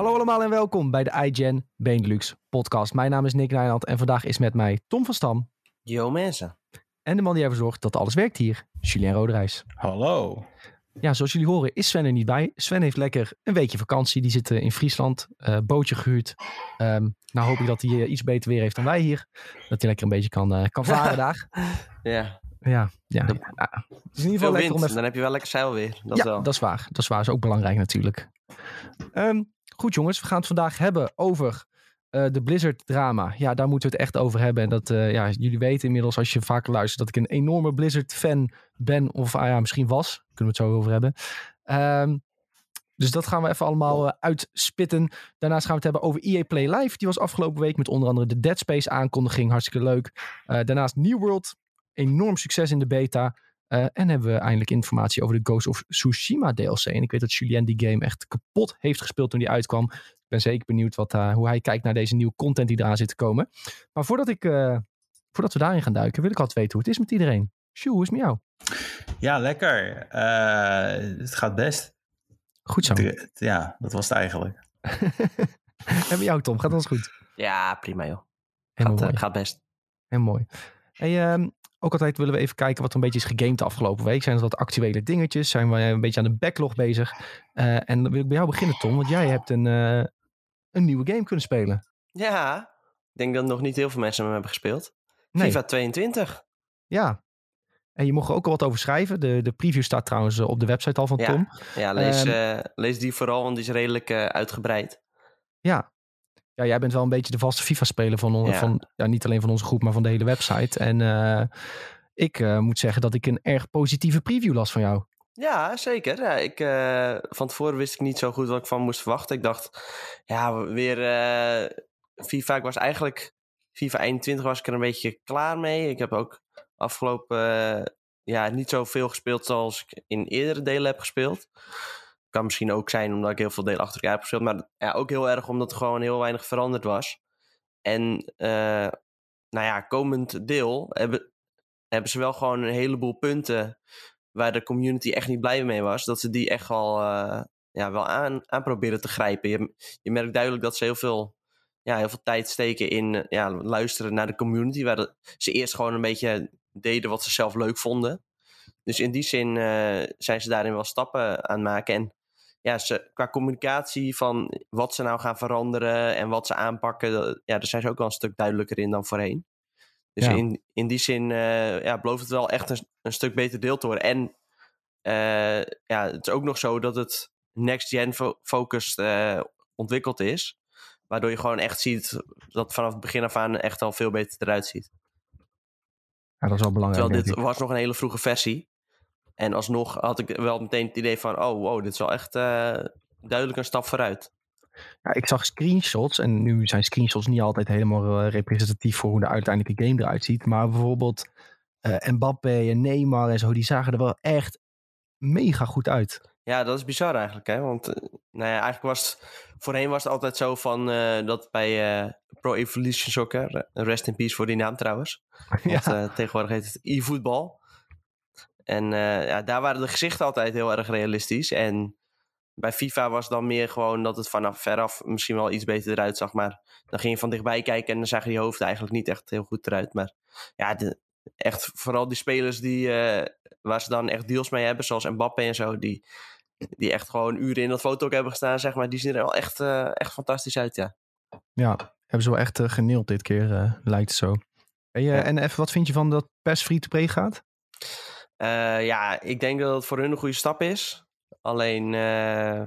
Hallo allemaal en welkom bij de iGen Benelux podcast. Mijn naam is Nick Nijland en vandaag is met mij Tom van Stam. Yo mensen. En de man die ervoor zorgt dat alles werkt hier, Julien Roderijs. Hallo. Ja, zoals jullie horen is Sven er niet bij. Sven heeft lekker een weekje vakantie. Die zit eh, in Friesland, uh, bootje gehuurd. Um, nou hoop ik dat hij uh, iets beter weer heeft dan wij hier. Dat hij lekker een beetje kan, uh, kan varen daar. Ja. Ja, ja. ja. Het is in ieder geval lekker om even... Dan heb je wel lekker zeilweer. Dat ja, wel. dat is waar. Dat is waar. Dat is ook belangrijk natuurlijk. Um, goed jongens, we gaan het vandaag hebben over uh, de Blizzard drama. Ja, daar moeten we het echt over hebben. En dat, uh, ja, jullie weten inmiddels als je vaker luistert dat ik een enorme Blizzard fan ben. Of ah, ja, misschien was. Kunnen we het zo over hebben. Um, dus dat gaan we even allemaal uh, uitspitten. Daarnaast gaan we het hebben over EA Play Live. Die was afgelopen week met onder andere de Dead Space aankondiging. Hartstikke leuk. daarnaast New World. Enorm succes in de beta. Uh, en hebben we eindelijk informatie over de Ghost of Tsushima DLC. En ik weet dat Julien die game echt kapot heeft gespeeld toen die uitkwam. Ik ben zeker benieuwd wat, uh, hoe hij kijkt naar deze nieuwe content die eraan zit te komen. Maar voordat, ik, uh, voordat we daarin gaan duiken, wil ik altijd weten hoe het is met iedereen. Sjoe, hoe is het met jou? Ja, lekker. het gaat best. Goed zo. Ja, dat was het eigenlijk. en met jou, Tom? Gaat ons goed? Ja, prima joh. Gaat, mooi. gaat best. Heel mooi. Hey, um, ook altijd willen we even kijken wat er een beetje is gegamed de afgelopen week. Zijn er wat actuele dingetjes? Zijn we een beetje aan de backlog bezig? Uh, en dan wil ik bij jou beginnen, Tom. Want jij hebt een, uh, een nieuwe game kunnen spelen. Ja, ik denk dat nog niet heel veel mensen hem hebben gespeeld. Nee. FIFA 22. Ja. En je mocht er ook al wat over schrijven. De, de preview staat trouwens eh, op de website al van ja. Tom. Ja, lees, um, uh, lees die vooral, want die is redelijk uitgebreid. Ja, ja, jij bent wel een beetje de vaste FIFA-speler van, Ja. van ja, niet alleen van onze groep, maar van de hele website. En uh, ik uh, moet zeggen dat ik een erg positieve preview las van jou. Ja, zeker. Ja, ik, uh, van tevoren wist ik niet zo goed wat ik van moest verwachten. Ik dacht, ja, weer FIFA. Ik was eigenlijk, FIFA 21 was ik er een beetje klaar mee. Ik heb ook afgelopen ja, niet zoveel gespeeld zoals ik in eerdere delen heb gespeeld kan misschien ook zijn omdat ik heel veel delen achter elkaar heb gespeeld. Maar ja, ook heel erg omdat er gewoon heel weinig veranderd was. En uh, nou ja, komend deel hebben, hebben ze wel gewoon een heleboel punten waar de community echt niet blij mee was. Dat ze die echt al uh, ja, wel aan, aan proberen te grijpen. Je, je merkt duidelijk dat ze heel veel, ja, heel veel tijd steken in ja, luisteren naar de community. Waar ze eerst gewoon een beetje deden wat ze zelf leuk vonden. Dus in die zin uh, zijn ze daarin wel stappen aan het maken. En ja, ze, qua communicatie van wat ze nou gaan veranderen en wat ze aanpakken, ja, daar zijn ze ook wel een stuk duidelijker in dan voorheen. Dus ja. in, in die zin uh, ja, belooft het wel echt een, een, stuk beter deel te worden. En uh, ja, het is ook nog zo dat het next-gen fo focused uh, ontwikkeld is. Waardoor je gewoon echt ziet dat vanaf het begin af aan echt al veel beter eruit ziet. Ja, dat is wel belangrijk. Terwijl dit was nog een hele vroege versie. En alsnog had ik wel meteen het idee van, oh wow, dit is wel echt uh, duidelijk een stap vooruit. Ja, ik zag screenshots en nu zijn screenshots niet altijd helemaal uh, representatief voor hoe de uiteindelijke game eruit ziet. Maar bijvoorbeeld uh, Mbappé en Neymar en zo, die zagen er wel echt mega goed uit. Ja, dat is bizar eigenlijk, hè? Want uh, nou ja, eigenlijk was het, voorheen was het altijd zo van dat bij Pro Evolution Soccer, rest in peace voor die naam trouwens. Want ja. tegenwoordig heet het e-voetbal. En uh, ja, daar waren de gezichten altijd heel erg realistisch. En bij FIFA was dan meer gewoon dat het vanaf veraf misschien wel iets beter eruit zag. Maar dan ging je van dichtbij kijken en dan zagen die hoofden eigenlijk niet echt heel goed eruit. Maar ja, de, echt vooral die spelers die, uh, waar ze dan echt deals mee hebben, zoals Mbappé en zo, die, die echt gewoon uren in dat foto ook hebben gestaan, zeg maar, die zien er wel echt, uh, echt fantastisch uit, ja. Ja, hebben ze wel echt geneeld dit keer, lijkt het zo. En, ja. en even, wat vind je van dat PES free-to-play gaat? Uh, ja, ik denk dat het voor hun een goede stap is. Alleen, uh,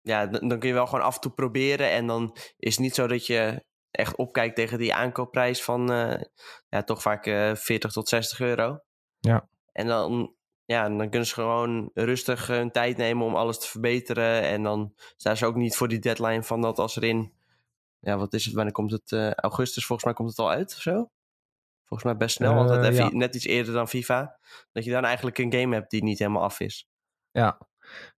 ja, dan kun je wel gewoon af en toe proberen. En dan is het niet zo dat je echt opkijkt tegen die aankoopprijs van uh, ja, toch vaak 40 tot 60 euro. Ja. En dan, ja, dan kunnen ze gewoon rustig hun tijd nemen om alles te verbeteren. En dan staan ze ook niet voor die deadline van dat als er in, ja, wat is het, wanneer komt het? augustus volgens mij komt het al uit of zo? Volgens mij best snel, want dat ja. net iets eerder dan FIFA. Dat je dan eigenlijk een game hebt die niet helemaal af is. Ja,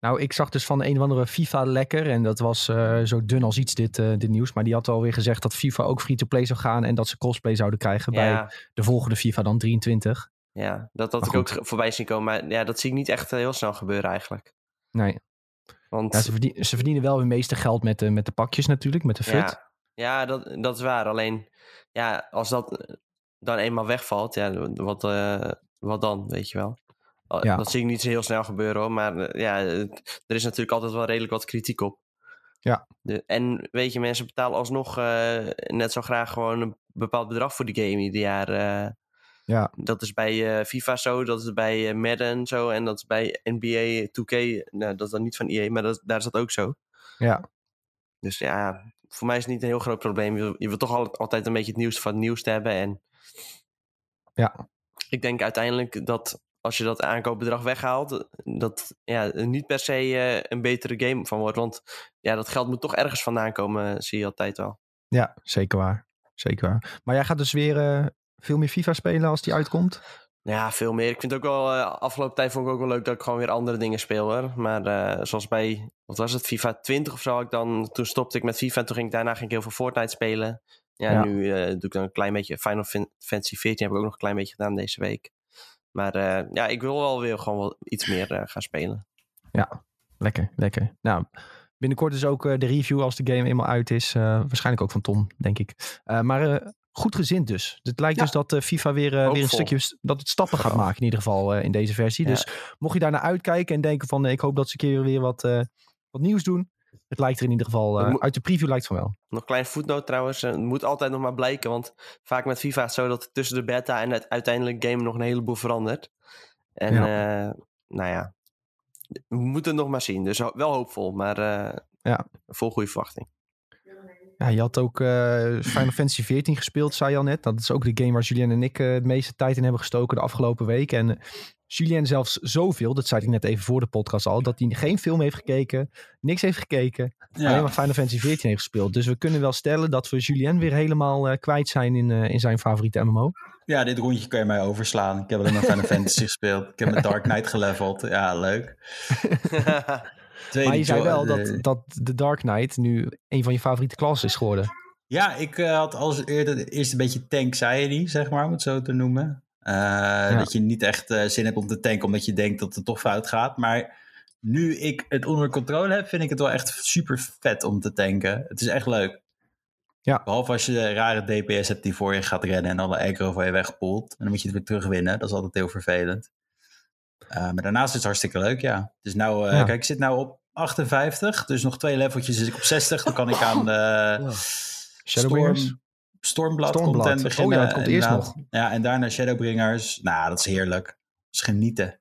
nou ik zag dus van een of andere FIFA lekker. En dat was uh, zo dun als iets dit, uh, dit nieuws. Maar die had alweer gezegd dat FIFA ook free-to-play zou gaan. En dat ze crossplay zouden krijgen ja. bij de volgende FIFA dan 23. Ja, dat had ik ook voorbij zien komen. Maar ja, dat zie ik niet echt heel snel gebeuren eigenlijk. Nee. Want Ja, ze, verdien- ze verdienen wel hun meeste geld met de, met de pakjes natuurlijk, met de fut. Ja, ja dat, dat is waar. Alleen, ja, als dat eh, dan eenmaal wegvalt, ja, wat, eh, wat dan, weet je wel? Ja. Dat zie ik niet zo heel snel gebeuren hoor. Maar eh, ja, er is natuurlijk altijd wel redelijk wat kritiek op. Ja. De, en weet je, mensen betalen alsnog eh, net zo graag gewoon een bepaald bedrag voor die game ieder jaar. Ja. Dat is bij FIFA zo, dat is bij Madden zo en dat is bij NBA 2K. Nou, dat is dan niet van EA, maar dat, daar is dat ook zo. Ja. Dus ja, voor mij is het niet een heel groot probleem. Je wil, je wil toch al- altijd een beetje het nieuws van het nieuws te hebben. En Ja. ik denk uiteindelijk dat als je dat aankoopbedrag weghaalt, dat ja, er niet per se eh, een betere game van wordt. Want ja, dat geld moet toch ergens vandaan komen, zie je altijd wel. Ja, zeker waar. Zeker waar. Maar jij gaat dus weer eh, veel meer FIFA spelen als die uitkomt? Ja, veel meer. Ik vind het ook wel, eh, afgelopen tijd vond ik ook wel leuk dat ik gewoon weer andere dingen speel hoor. Maar zoals bij, wat was het, FIFA 20 of zo, ik dan, toen stopte ik met FIFA en toen ging ik daarna ging ik heel veel Fortnite spelen. Ja, Ja. nu eh, doe ik dan een klein beetje, Final Fan- Fantasy 14 heb ik ook nog een klein beetje gedaan deze week. Maar eh, ja, ik wil wel weer gewoon wel iets meer eh, gaan spelen. Lekker, lekker. Nou, binnenkort is ook eh, de review als de game eenmaal uit is. waarschijnlijk ook van Tom, denk ik. Maar goed gezind dus. Het lijkt Ja. dus dat FIFA weer, weer een stukje, dat het stappen gaat maken in ieder geval in deze versie. Ja. Dus mocht je daar naar uitkijken en denken van ik hoop dat ze een keer weer wat, wat nieuws doen. Het lijkt er in ieder geval, eh, Het uit de preview lijkt van wel. Nog een klein voetnoot trouwens. eh, Het moet altijd nog maar blijken. Want vaak met FIFA is het zo dat tussen de beta en het uiteindelijk game nog een heleboel verandert. En eh, nou ja, we moeten het nog maar zien. Dus wel hoopvol, maar Ja. vol goede verwachting. Ja, je had ook Final Fantasy 14 gespeeld, zei je al net. Dat is ook de game waar Julien en ik de meeste tijd in hebben gestoken de afgelopen week. En Julien zelfs zoveel, dat zei ik net even voor de podcast al, dat hij geen film heeft gekeken, niks heeft gekeken, alleen Ja. maar Final Fantasy 14 heeft gespeeld. Dus we kunnen wel stellen dat we Julien weer helemaal eh, kwijt zijn in, eh, in zijn favoriete MMO. ja, dit rondje kan je mij overslaan. Ik heb alleen maar Final Fantasy gespeeld. Ik heb mijn Dark Knight geleveld. Ja, leuk. Tweede maar je zei wel dat, dat de Dark Knight nu een van je favoriete klassen is geworden. Ja, ik eh, had als eerder eerst een beetje tank-anxiety, zeg maar, om het zo te noemen. Eh, Dat je niet echt eh, zin hebt om te tanken, omdat je denkt dat het toch fout gaat. Maar nu ik het onder controle heb, vind ik het wel echt super vet om te tanken. Het is echt leuk. Ja. Behalve als je de rare DPS hebt die voor je gaat rennen en alle aggro van je wegpoelt. En dan moet je het weer terugwinnen. Dat is altijd heel vervelend. Eh, maar daarnaast is het hartstikke leuk, ja. Dus nou, Ja. kijk, ik zit nou op 58. Dus nog twee leveltjes zit ik op 60. Dan kan ik aan de Shadowbringers? Storm, Stormblood, Stormblood. content Oh ja, beginnen. dat komt eerst nog. Ja, en daarna Shadowbringers. Nou, dat is heerlijk. Dat is genieten.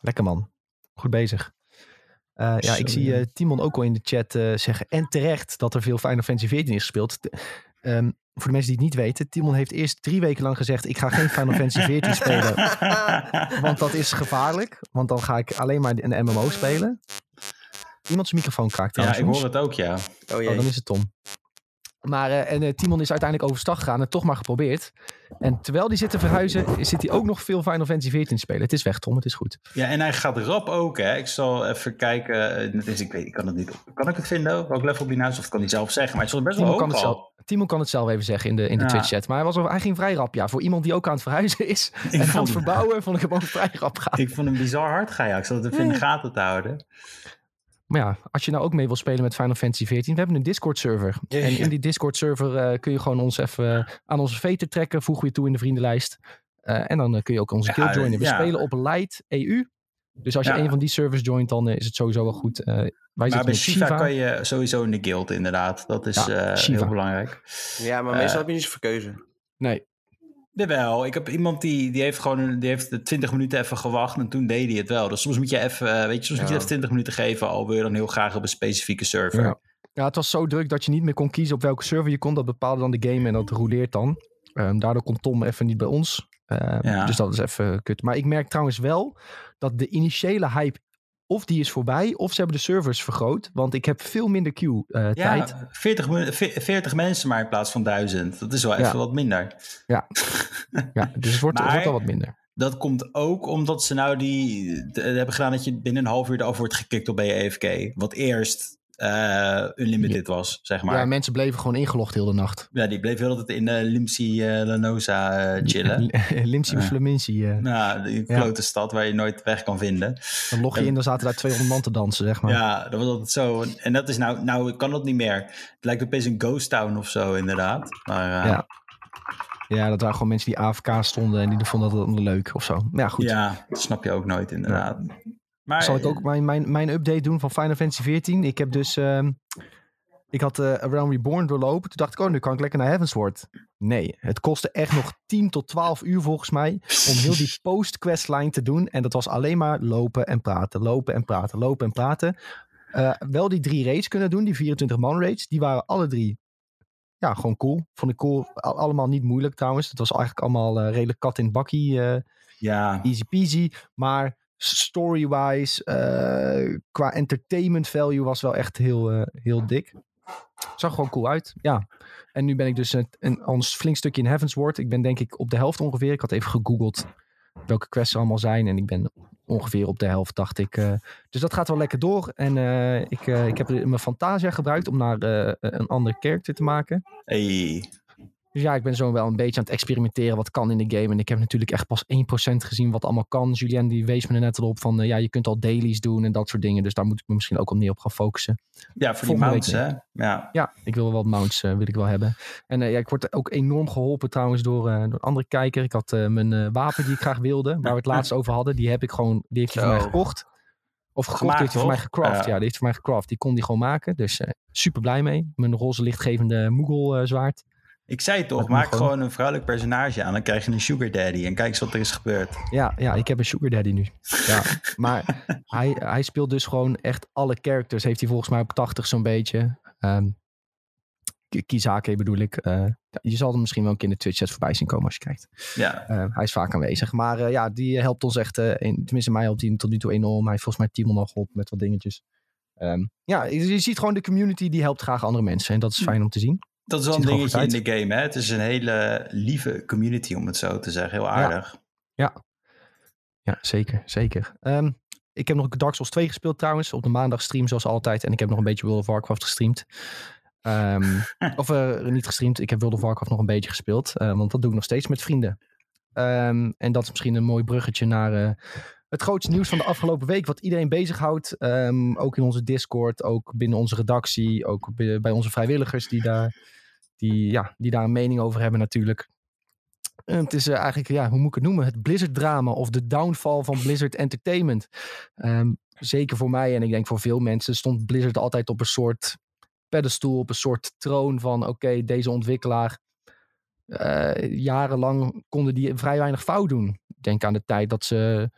Lekker man. Goed bezig. Eh, ja, ik zie ja. eh, Timon ook al in de chat eh, zeggen. En terecht dat er veel Final Fantasy 14 is gespeeld. Ehm, voor de mensen die het niet weten. Timon heeft eerst drie weken lang gezegd. Ik ga geen Final Fantasy 14 spelen. Want dat is gevaarlijk. Want dan ga ik alleen maar een MMO spelen. Iemand zijn microfoon kraakt ja, ik hoor het ook, ja. Oh Oh, jee. dan is het Tom. Maar eh, en, eh, Timon is uiteindelijk overstag gegaan en toch maar geprobeerd. En terwijl die zit te verhuizen, zit hij ook nog veel Final Fantasy 14 te spelen. Het is weg, Tom. Het is goed. Ja, en hij gaat rap ook, hè. Ik zal even kijken. eh, ik weet, ik kan het niet. Kan ik het vinden? Welk level op die nou is? Of kan hij zelf zeggen? Maar het is best wel Timon hoog kan, het al. zelf, Timon kan het zelf even zeggen in de, in de Ja. Twitch-chat. Maar hij, was, hij ging vrij rap. Ja, voor iemand die ook aan het verhuizen is en aan vond- het verbouwen, vond ik hem ook vrij rap gaan. Ik vond hem bizar hard gaan, ja. Ik zat het even in de gaten te houden. Maar ja, als je nou ook mee wil spelen met Final Fantasy 14, we hebben een Discord-server. En in die Discord-server eh, kun je gewoon ons even eh, aan onze veter trekken. Voegen we je toe in de vriendenlijst. Eh, en dan kun je ook onze Ja, guild joinen. We ja. spelen op Light EU. Dus als je Ja. een van die servers joint, dan is het sowieso wel goed. Eh, wij Maar zitten bij Shiva, Shiva. kan je sowieso in de guild, inderdaad. Dat is eh, heel belangrijk. Ja, maar meestal heb je niet zoveel keuze. Nee, Jawel, ik heb iemand die, die heeft gewoon die heeft de 20 minuten even gewacht en toen deed hij het wel. Dus soms moet je even, eh, weet je, soms moet je even 20 minuten geven, al wil je dan heel graag op een specifieke server. Ja. Ja, het was zo druk dat je niet meer kon kiezen op welke server je kon. Dat bepaalde dan de game en dat rouleert dan. Ehm, daardoor komt Tom even niet bij ons. Ehm, Ja. Dus dat is even kut. Maar ik merk trouwens wel dat de initiële hype... of die is voorbij, of ze hebben de servers vergroot. Want ik heb veel minder queue-tijd. Ja, 40, mi- ve- 40 mensen maar in plaats van 1000. Dat is wel even Ja. wat minder. ja, dus het wordt, het wordt wel wat minder. Dat komt ook omdat ze nou die de- hebben gedaan dat je binnen een half uur erover wordt gekikt op bij je EFK. Wat eerst eh, unlimited was, zeg maar. Ja, Ja, mensen bleven gewoon ingelogd heel de nacht. die bleef heel de tijd in de Limsi eh, Lanosa eh, chillen. Limsi Ja. Flaminsi. Nou, die Ja. grote stad waar je nooit weg kan vinden. dan log je in, dan zaten daar 200 man te dansen, zeg maar. Ja, dat was altijd zo. En dat is nou, nou kan dat niet meer. Het lijkt opeens een ghost town of zo, inderdaad. Maar Ja. Ja, dat waren gewoon mensen die AFK stonden en die vonden dat dan leuk of zo. Maar ja, goed. ja, dat snap je ook nooit, inderdaad. Maar, Zal ik ook mijn, mijn, mijn update doen van Final Fantasy 14? Ik heb dus... ehm, ik had eh Around Reborn doorlopen. Toen dacht ik, oh, nu kan ik lekker naar Heavensward. Nee, het kostte echt nog 10 tot 12 uur volgens mij... om heel die post-questline te doen. En dat was alleen maar lopen en praten, lopen en praten, lopen en praten. Eh, wel die drie raids kunnen doen, die 24 man raids. Die waren alle drie ja, gewoon cool. Vond ik cool. Al- Allemaal niet moeilijk trouwens. Het was eigenlijk allemaal eh, redelijk kat in bakkie. eh, Ja, easy peasy. Maar story-wise, eh, qua entertainment value was wel echt heel, eh, heel dik. Zag gewoon cool uit, ja. En nu ben ik dus een, een, flink stukje in Heavensward. Ik ben denk ik op de helft ongeveer. Ik had even gegoogeld welke quests er allemaal zijn. En ik ben ongeveer op de helft, dacht ik. eh. dus dat gaat wel lekker door. En ik, eh, ik heb mijn Fantasia gebruikt om naar een ander character te maken. hey. Dus ja, ik ben zo wel een beetje aan het experimenteren wat kan in de game. En ik heb natuurlijk echt pas 1% gezien wat allemaal kan. Julien die wees me er net al op van, eh, ja, je kunt al dailies doen en dat soort dingen. Dus daar moet ik me misschien ook al meer op gaan focussen. ja, voor die mounts, hè? Ja. Ja, ik wil wel wat mounts eh, wil ik wel hebben. En eh, ja, ik word ook enorm geholpen trouwens door, door een andere kijker. Ik had mijn wapen die ik graag wilde, waar we het laatst over hadden. Die heb ik gewoon, die heeft hij voor mij gekocht. Of gekocht, Gemaakt, die heeft hij voor mij gecraft. Ja. Die heeft hij voor mij gecraft. Die kon die gewoon maken. Dus super blij mee. Mijn roze lichtgevende Moogle zwaard. Ik zei toch, maak gewoon. gewoon een vrouwelijk personage aan. Dan krijg je een sugar daddy. En kijk eens wat er is gebeurd. Ja, ja, ik heb een sugar daddy nu. Ja, maar hij, hij speelt dus gewoon echt alle characters. Heeft hij volgens mij op 80 zo'n beetje. Ehm Ki- Kizake bedoel ik. Eh, je zal hem misschien wel een keer in de Twitch chat voorbij zien komen als je kijkt. Ja, Eh, hij is vaak aanwezig. Maar eh, ja, die helpt ons echt. eh, een- tenminste, mij helpt hij tot nu toe enorm. Hij heeft volgens mij Timon al geholpen met wat dingetjes. Ehm, ja, je, je ziet gewoon de community die helpt graag andere mensen. En dat is fijn om te zien. Dat is wel een dingetje in de game, hè? Het is een hele lieve community, om het zo te zeggen. Heel aardig. Ja, zeker. zeker. Ehm, ik heb nog Dark Souls 2 gespeeld trouwens. Op de maandag stream zoals altijd. En ik heb nog een beetje World of Warcraft gestreamd. Ehm, of eh, niet gestreamd. Ik heb World of Warcraft nog een beetje gespeeld. eh, want dat doe ik nog steeds met vrienden. Ehm, en dat is misschien een mooi bruggetje naar eh, het grootste nieuws van de afgelopen week. Wat iedereen bezighoudt. Ehm, ook in onze Discord. Ook binnen onze redactie. Ook bij onze vrijwilligers die daar, die, ja, die daar een mening over hebben natuurlijk. Het is eh, eigenlijk, ja, hoe moet ik het noemen? Het Blizzard-drama of de downfall van Blizzard Entertainment. Ehm, zeker voor mij en ik denk voor veel mensen stond Blizzard altijd op een soort pedestal, op een soort troon van oké, deze ontwikkelaar. eh, jarenlang konden die vrij weinig fout doen. Denk aan de tijd dat ze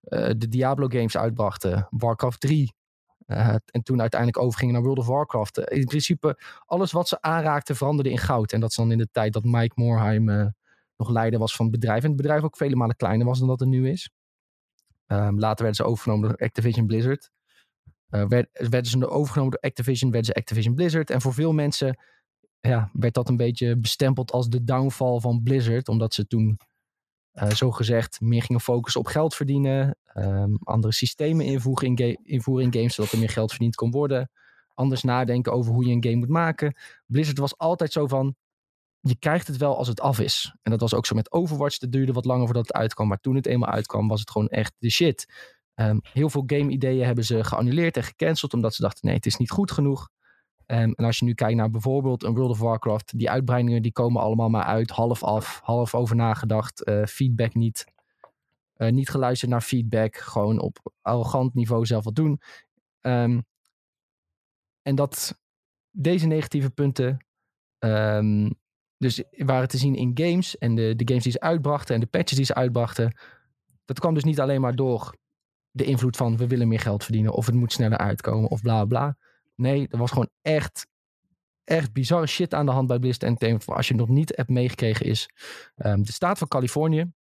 eh, de Diablo games uitbrachten, Warcraft 3. Eh, en toen uiteindelijk overgingen naar World of Warcraft. Eh, in principe, alles wat ze aanraakten veranderde in goud. En dat is dan in de tijd dat Mike Morheim eh, nog leider was van het bedrijf. En het bedrijf ook vele malen kleiner was dan dat het nu is. Ehm, later werden ze overgenomen door Activision Blizzard. Werd, werden ze overgenomen door Activision, werden ze Activision Blizzard. En voor veel mensen ja, werd dat een beetje bestempeld als de downfall van Blizzard. Omdat ze toen zo gezegd meer gingen focussen op geld verdienen. ehm, andere systemen invoeren in, ga- invoeren in games, zodat er meer geld verdiend kon worden. Anders nadenken over hoe je een game moet maken. Blizzard was altijd zo van, je krijgt het wel als het af is. En dat was ook zo met Overwatch. Dat duurde wat langer voordat het uitkwam. Maar toen het eenmaal uitkwam, was het gewoon echt de shit. Ehm, heel veel game-ideeën hebben ze geannuleerd en gecanceld. Omdat ze dachten, nee, het is niet goed genoeg. Ehm, en als je nu kijkt naar bijvoorbeeld een World of Warcraft. Die uitbreidingen die komen allemaal maar uit. Half af, half over nagedacht. eh, feedback niet. Eh, niet geluisterd naar feedback. Gewoon op arrogant niveau zelf wat doen. Ehm, en dat deze negatieve punten ehm, dus waren te zien in games en de, de games die ze uitbrachten en de patches die ze uitbrachten. Dat kwam dus niet alleen maar door de invloed van we willen meer geld verdienen of het moet sneller uitkomen of bla bla. Nee, er was gewoon echt, echt bizarre shit aan de hand bij Blizzard Entertainment. Als je het nog niet hebt meegekregen is, ehm, de staat van Californië,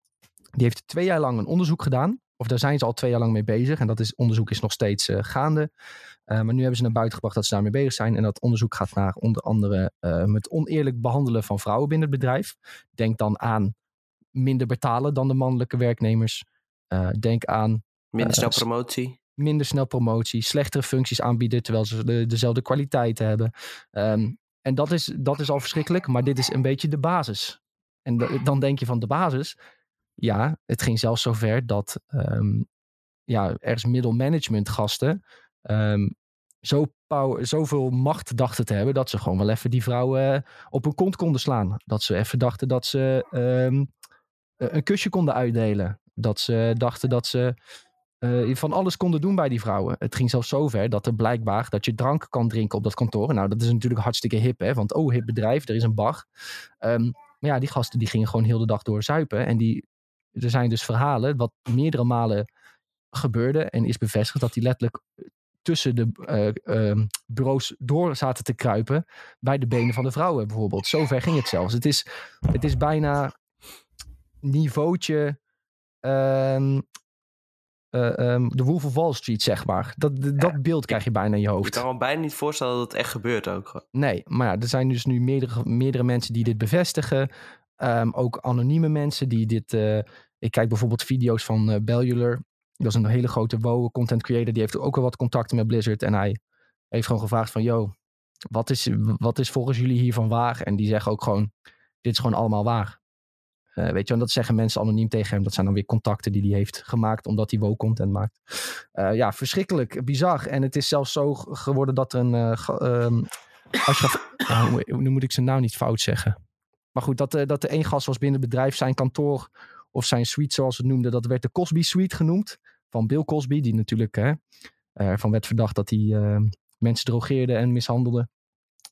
die heeft twee jaar lang een onderzoek gedaan. Of daar zijn ze al twee jaar lang mee bezig. En dat is, onderzoek is nog steeds eh, gaande. Uh, maar nu hebben ze naar buiten gebracht dat ze daarmee bezig zijn. En dat onderzoek gaat naar onder andere uh, het oneerlijk behandelen van vrouwen binnen het bedrijf. Denk dan aan minder betalen dan de mannelijke werknemers. Uh, denk aan. Minder snel promotie. Minder snel promotie, slechtere functies aanbieden terwijl ze de, dezelfde kwaliteiten hebben. Ehm, en dat is, dat is al verschrikkelijk, maar dit is een beetje de basis. En dan denk je van de basis. Ja, het ging zelfs zover dat ehm, ja, ergens middelmanagement gasten ehm, zo zoveel macht dachten te hebben dat ze gewoon wel even die vrouwen eh, op hun kont konden slaan. Dat ze even dachten dat ze een kusje konden uitdelen. Dat ze dachten dat ze eh, van alles konden doen bij die vrouwen. Het ging zelfs zover dat er blijkbaar dat je drank kan drinken op dat kantoor. Nou, dat is natuurlijk hartstikke hip, hè? Want oh, hip bedrijf, er is een bar. Ehm, maar ja, die gasten die gingen gewoon heel de dag door zuipen. En die, er zijn dus verhalen wat meerdere malen gebeurde en is bevestigd dat die letterlijk tussen de eh, ehm, bureaus door zaten te kruipen bij de benen van de vrouwen bijvoorbeeld. Zover ging het zelfs. Het is, het is bijna niveautje ehm, eh, ehm, de Wolf of Wall Street, zeg maar. Dat, dat beeld krijg je bijna in je hoofd. kan me bijna niet voorstellen dat het echt gebeurt ook. Nee, maar ja, er zijn dus nu meerdere, meerdere mensen die dit bevestigen. Ehm, ook anonieme mensen die dit... eh, ik kijk bijvoorbeeld video's van Bellular. Dat is een hele grote WoW content creator. Die heeft ook wel wat contacten met Blizzard. En hij heeft gewoon gevraagd van... Yo, wat is, wat is volgens jullie hiervan waar? En die zeggen ook gewoon... Dit is gewoon allemaal waar. Eh, weet je, en dat zeggen mensen anoniem tegen hem. Dat zijn dan weer contacten die hij heeft gemaakt... omdat hij WoW-content maakt. Eh, ja, verschrikkelijk, bizar. En het is zelfs zo geworden dat een... eh, ehm, als je nou, nu moet ik zijn naam niet fout zeggen. Maar goed, dat, dat er één gast was binnen het bedrijf, zijn kantoor of zijn suite zoals ze het noemden, dat werd de Cosby Suite genoemd. Van Bill Cosby, die natuurlijk ervan werd verdacht dat hij eh, mensen drogeerde en mishandelde.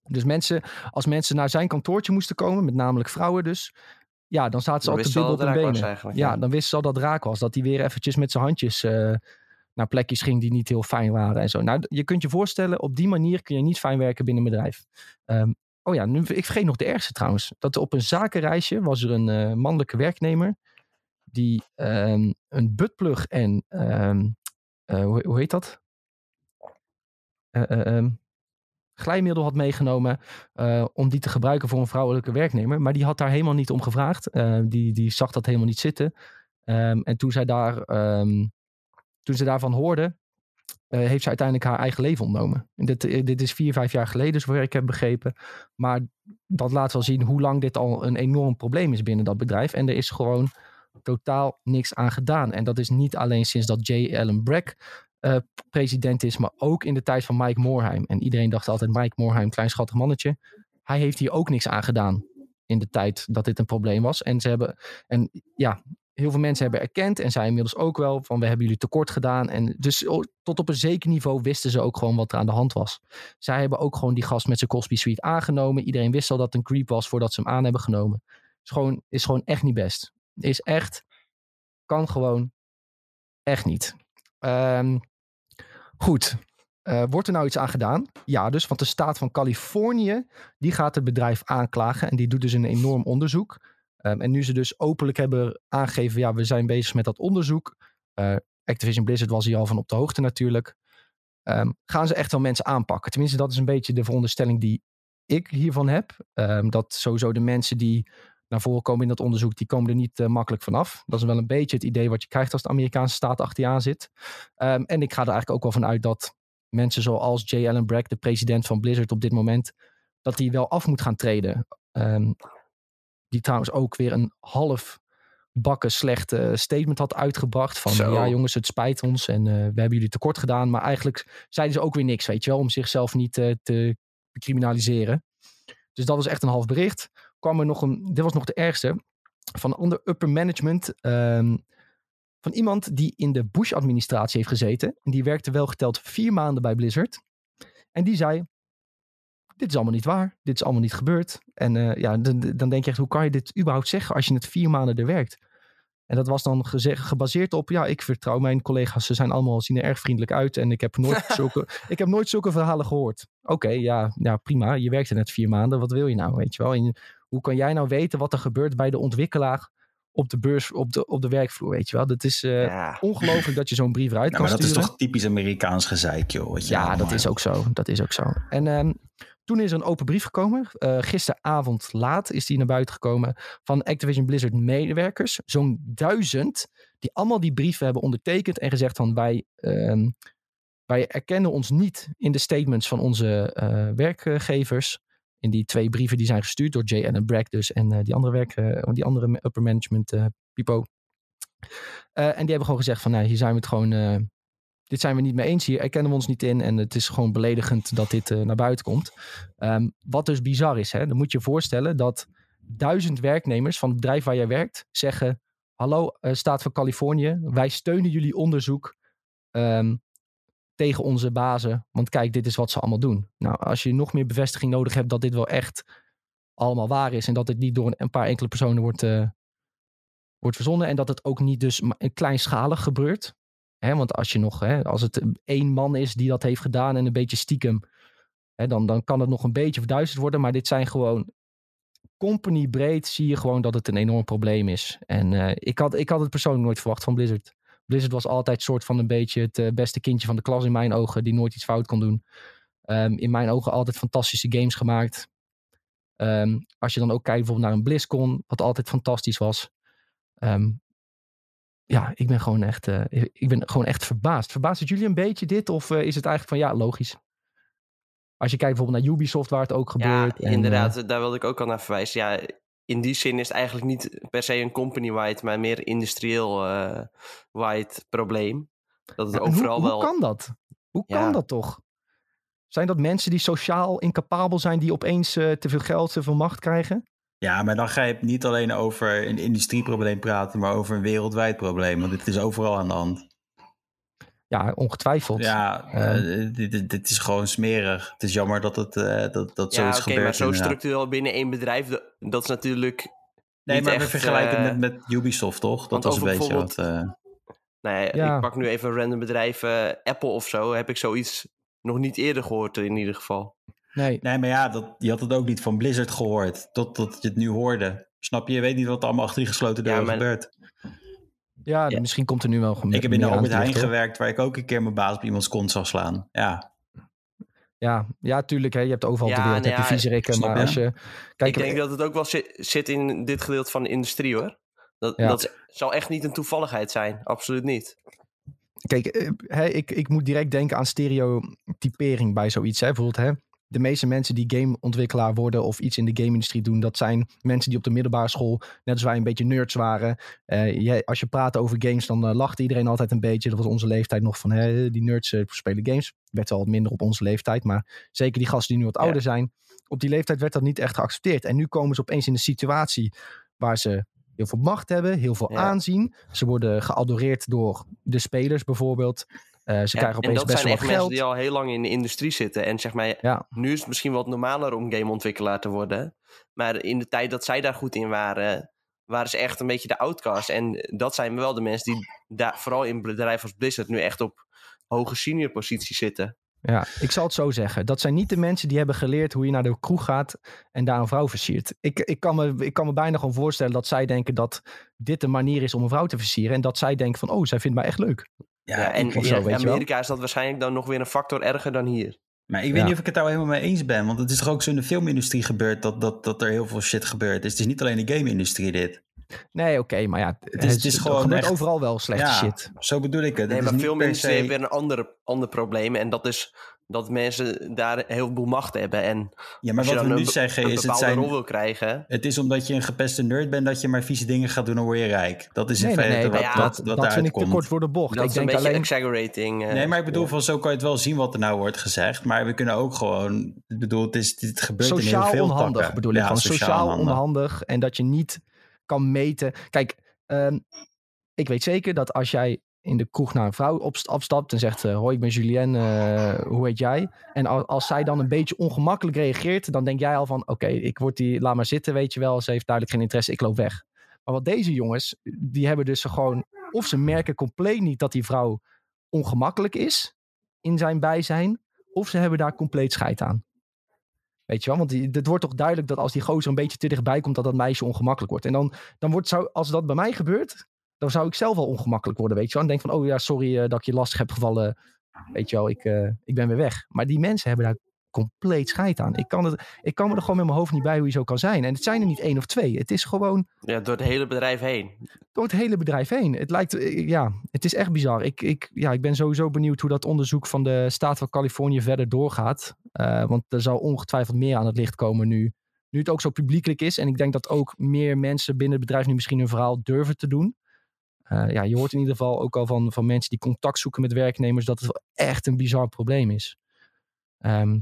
Dus mensen, als mensen naar zijn kantoortje moesten komen, met namelijk vrouwen dus, ja, dan zaten ze Dan al te wisten bibbel ze op hun benen. eigenlijk, Ja, ja. dan wisten ze al dat raak was. Dat hij weer eventjes met zijn handjes eh, naar plekjes ging die niet heel fijn waren en zo. Nou, je kunt je voorstellen, op die manier kun je niet fijn werken binnen een bedrijf. Ehm, oh ja, nu, ik vergeet nog de ergste trouwens. Dat op een zakenreisje was er een eh, mannelijke werknemer die ehm, een buttplug en ehm, eh, hoe, hoe heet dat? Eh, eh, ehm, glijmiddel had meegenomen eh, om die te gebruiken voor een vrouwelijke werknemer. Maar die had daar helemaal niet om gevraagd. Eh, die, die zag dat helemaal niet zitten. Ehm, en toen zij, daar, ehm, toen ze daarvan hoorde, eh, heeft ze uiteindelijk haar eigen leven ontnomen. En dit, dit is vier, vijf jaar geleden, zover ik heb begrepen. Maar dat laat wel zien hoe lang dit al een enorm probleem is binnen dat bedrijf. En er is gewoon totaal niks aan gedaan. En dat is niet alleen sinds dat J. Allen Bragg eh, president is, maar ook in de tijd van Mike Morheim. En iedereen dacht altijd Mike Morheim, klein schattig mannetje. Hij heeft hier ook niks aan gedaan in de tijd dat dit een probleem was. En ze hebben, en ja, heel veel mensen hebben erkend en zij inmiddels ook wel van we hebben jullie tekort gedaan. En dus o- tot op een zeker niveau wisten ze ook gewoon wat er aan de hand was. Zij hebben ook gewoon die gast met zijn Cosby Suite aangenomen. Iedereen wist al dat het een creep was voordat ze hem aan hebben genomen. Is gewoon, is gewoon echt niet best. Is echt, kan gewoon echt niet. Ehm, goed. Eh, wordt er nou iets aan gedaan? Ja, dus, want de staat van Californië, die gaat het bedrijf aanklagen en die doet dus een enorm onderzoek. Ehm, en nu ze dus openlijk hebben aangegeven, ja, we zijn bezig met dat onderzoek. Eh, Activision Blizzard was hier al van op de hoogte natuurlijk. Ehm, gaan ze echt wel mensen aanpakken? Tenminste, dat is een beetje de veronderstelling die ik hiervan heb. Ehm, dat sowieso de mensen die naar voren komen in dat onderzoek, die komen er niet eh, makkelijk vanaf. Dat is wel een beetje het idee wat je krijgt als de Amerikaanse staat achter je aan zit. Ehm, en ik ga er eigenlijk ook wel van uit dat mensen zoals J. Allen Bragg, de president van Blizzard op dit moment, dat die wel af moet gaan treden. Ehm, die trouwens ook weer een half bakken slecht eh, statement had uitgebracht. Van Zo. ja jongens, het spijt ons en eh, we hebben jullie tekort gedaan. Maar eigenlijk zeiden ze ook weer niks, weet je wel, om zichzelf niet eh, te criminaliseren. Dus dat was echt een half bericht. Kwam er nog een, dit was nog de ergste, van een ander upper management. ehm, van iemand die in de Bush-administratie heeft gezeten. En die werkte wel geteld vier maanden bij Blizzard. En die zei, dit is allemaal niet waar. Dit is allemaal niet gebeurd. En eh, ja, dan, dan denk je echt, hoe kan je dit überhaupt zeggen als je het vier maanden er werkt? En dat was dan gebaseerd op, ja, ik vertrouw mijn collega's. Ze zijn allemaal, zien er erg vriendelijk uit. En ik heb nooit zulke, ik heb nooit zulke verhalen gehoord. Oké, ja, ja, prima. Je werkte net vier maanden. Wat wil je nou, weet je wel? En hoe kan jij nou weten wat er gebeurt bij de ontwikkelaar op de beurs, op de, op de werkvloer, weet je wel? Dat is eh, ja. ongelooflijk dat je zo'n brief eruit Nou, kan maar dat is toch typisch Amerikaans gezeik, joh. Wat Ja, allemaal dat is ook zo. Dat is ook zo. En ehm, toen is er een open brief gekomen. Eh, gisteravond laat is die naar buiten gekomen van Activision Blizzard medewerkers. Zo'n duizend die allemaal die brieven hebben ondertekend en gezegd van wij, ehm, wij erkennen ons niet in de statements van onze uh, werkgevers. In die twee brieven die zijn gestuurd door J. Allen Bragg dus en uh, die andere werk, uh, die andere upper management pipo. en die hebben gewoon gezegd van nou, hier zijn we het gewoon, dit zijn we niet mee eens. Hier erkennen we ons niet in en het is gewoon beledigend dat dit naar buiten komt. Um, wat dus bizar is, hè? dan moet je je voorstellen dat duizend werknemers van het bedrijf waar jij werkt zeggen: Hallo, Staat van Californië, wij steunen jullie onderzoek. Um, tegen onze bazen. Want kijk, dit is wat ze allemaal doen. Nou, als je nog meer bevestiging nodig hebt dat dit wel echt allemaal waar is. En dat dit niet door een paar enkele personen wordt, uh, wordt verzonnen. En dat het ook niet dus kleinschalig gebeurt. Hè, want als je nog, hè, als het één man is die dat heeft gedaan en een beetje stiekem. Hè, dan, dan kan het nog een beetje verduisterd worden. Maar dit zijn gewoon company breed zie je gewoon dat het een enorm probleem is. En uh, ik, had, ik had het persoonlijk nooit verwacht van Blizzard. Blizzard was altijd soort van een beetje het uh, beste kindje van de klas in mijn ogen, die nooit iets fout kon doen. Um, in mijn ogen altijd fantastische games gemaakt. Um, als je dan ook kijkt bijvoorbeeld naar een BlizzCon, wat altijd fantastisch was. Um, ja, ik ben gewoon echt, uh, ik ben gewoon echt verbaasd. Verbaast het jullie een beetje dit? Of uh, is het eigenlijk van ja, logisch? Als je kijkt bijvoorbeeld naar Ubisoft, waar het ook gebeurt. Ja, inderdaad, daar wilde ik ook al naar verwijzen. Ja, in die zin is het eigenlijk niet per se een company-wide, maar meer industrieel-wide uh, probleem. Dat het ja, overal hoe, wel. Hoe kan dat? Hoe kan dat toch? Zijn dat mensen die sociaal incapabel zijn, die opeens uh, te veel geld, te veel macht krijgen? Ja, maar dan ga je niet alleen over een industrieprobleem praten, maar over een wereldwijd probleem. Want dit is overal aan de hand. Ja, ongetwijfeld. Ja, uh, dit, dit, is gewoon smerig. Het is jammer dat het uh, dat, dat ja, zo is okay, gebeurd. maar zo structureel binnen één bedrijf, dat is natuurlijk. Nee, maar echt, we vergelijken uh, met, met Ubisoft, toch? Dat was een beetje wat. uh... Nee, ja. ik pak nu even een random bedrijf, uh, Apple of zo. Heb ik zoiets nog niet eerder gehoord, in ieder geval. Nee, nee maar ja, dat, je had het ook niet van Blizzard gehoord, totdat je het nu hoorde. Snap je? Je weet niet wat er allemaal achter die gesloten deuren ja, maar... gebeurt. Ja, ja, misschien komt er nu wel Ik heb in de Albert Heijn gewerkt, waar ik ook een keer mijn baas op iemands kont zag slaan. Ja. Ja, ja, tuurlijk. Hè. Je hebt overal ja, de wereld, nee, heb je viezerikken. Maar als je... Kijk, ik denk dat het ook wel zit, zit in dit gedeelte van de industrie, hoor. Dat, ja. dat zal echt niet een toevalligheid zijn. Absoluut niet. Kijk, hè, ik, ik moet direct denken aan stereotypering bij zoiets. Hè. Bijvoorbeeld, hè, de meeste mensen die gameontwikkelaar worden of iets in de game-industrie doen, dat zijn mensen die op de middelbare school, net als wij, een beetje nerds waren. Uh, jij, als je praat over games, dan uh, lacht iedereen altijd een beetje. Dat was onze leeftijd nog van, hè, die nerds uh, spelen games. Werd wel wat minder op onze leeftijd, maar zeker die gasten die nu wat ouder ja. zijn, op die leeftijd werd dat niet echt geaccepteerd. En nu komen ze opeens in een situatie waar ze heel veel macht hebben, heel veel ja. aanzien. Ze worden geadoreerd door de spelers bijvoorbeeld. Uh, ze ja, krijgen opeens en dat best zijn wel echt geld. mensen die al heel lang in de industrie zitten. En zeg maar, ja. nu is het misschien wat normaler om gameontwikkelaar te worden. Maar in de tijd dat zij daar goed in waren, waren ze echt een beetje de outcast. En dat zijn wel de mensen die daar, vooral in bedrijven als Blizzard nu echt op hoge senior posities zitten. Ja, ik zal het zo zeggen. Dat zijn niet de mensen die hebben geleerd hoe je naar de kroeg gaat en daar een vrouw versiert. Ik, ik, kan me, ik kan me bijna gewoon voorstellen dat zij denken dat dit de manier is om een vrouw te versieren. En dat zij denken van, oh, zij vindt mij echt leuk. Ja, ja en in zo, Amerika is dat waarschijnlijk dan nog weer een factor erger dan hier. Maar ik weet ja. niet of ik het daar helemaal mee eens ben. Want het is toch ook zo in de filmindustrie gebeurd dat, dat, dat er heel veel shit gebeurt. Dus het is niet alleen de game-industrie dit. Nee, oké, okay, maar ja, het is, het is gewoon gebeurt echt, overal wel slechte ja, shit. Zo bedoel ik het. Nee, het maar se... filmindustrie heeft weer een ander, ander probleem. En dat is dat mensen daar heel veel macht hebben. En ja, maar als wat je we dan nu een, zeggen een is... het zijn, rol wil krijgen... Het is omdat je een gepeste nerd bent dat je maar vieze dingen gaat doen en word je rijk. Dat is in nee, feite nee, nee, wat, ja, wat, dat, wat dat vind ik komt. te kort voor de bocht. Dat ik is een denk beetje alleen... exaggerating. Uh, nee, maar ik bedoel, ja. van zo kan je het wel zien wat er nou wordt gezegd. Maar we kunnen ook gewoon... Ik bedoel, het, is, het gebeurt sociaal in heel veel onhandig takken. bedoel ik. Ja, van sociaal, sociaal onhandig. onhandig. En dat je niet kan meten. Kijk, um, ik weet zeker dat als jij in de kroeg naar een vrouw op, afstapt en zegt: uh, Hoi, ik ben Julien, uh, hoe heet jij? En als, zij dan een beetje ongemakkelijk reageert, dan denk jij al van: Oké, ik word die, laat maar zitten, weet je wel. Ze heeft duidelijk geen interesse, ik loop weg. Maar wat deze jongens, die hebben dus gewoon, of ze merken compleet niet dat die vrouw ongemakkelijk is in zijn bijzijn, of ze hebben daar compleet scheid aan. Weet je wel, want het wordt toch duidelijk dat als die gozer een beetje te dichtbij komt, dat dat meisje ongemakkelijk wordt. En dan, dan wordt, zou, als dat bij mij gebeurt, dan zou ik zelf wel ongemakkelijk worden, weet je wel. En denk van, oh ja, sorry uh, dat ik je lastig heb gevallen. Weet je wel, ik, uh, ik ben weer weg. Maar die mensen hebben daar compleet scheid aan. Ik kan, het, ik kan me er gewoon met mijn hoofd niet bij hoe je zo kan zijn. En het zijn er niet één of twee. Het is gewoon Ja, door het hele bedrijf heen. door het hele bedrijf heen. Het lijkt, eh, ja, het is echt bizar. Ik, ik, ja, ik ben sowieso benieuwd hoe dat onderzoek van de staat van Californië verder doorgaat. Eh, want er zal ongetwijfeld meer aan het licht komen nu. Nu het ook zo publiekelijk is. En ik denk dat ook meer mensen binnen het bedrijf nu misschien hun verhaal durven te doen. Eh, ja, je hoort in ieder geval ook al van, van mensen die contact zoeken met werknemers dat het wel echt een bizar probleem is. Ehm,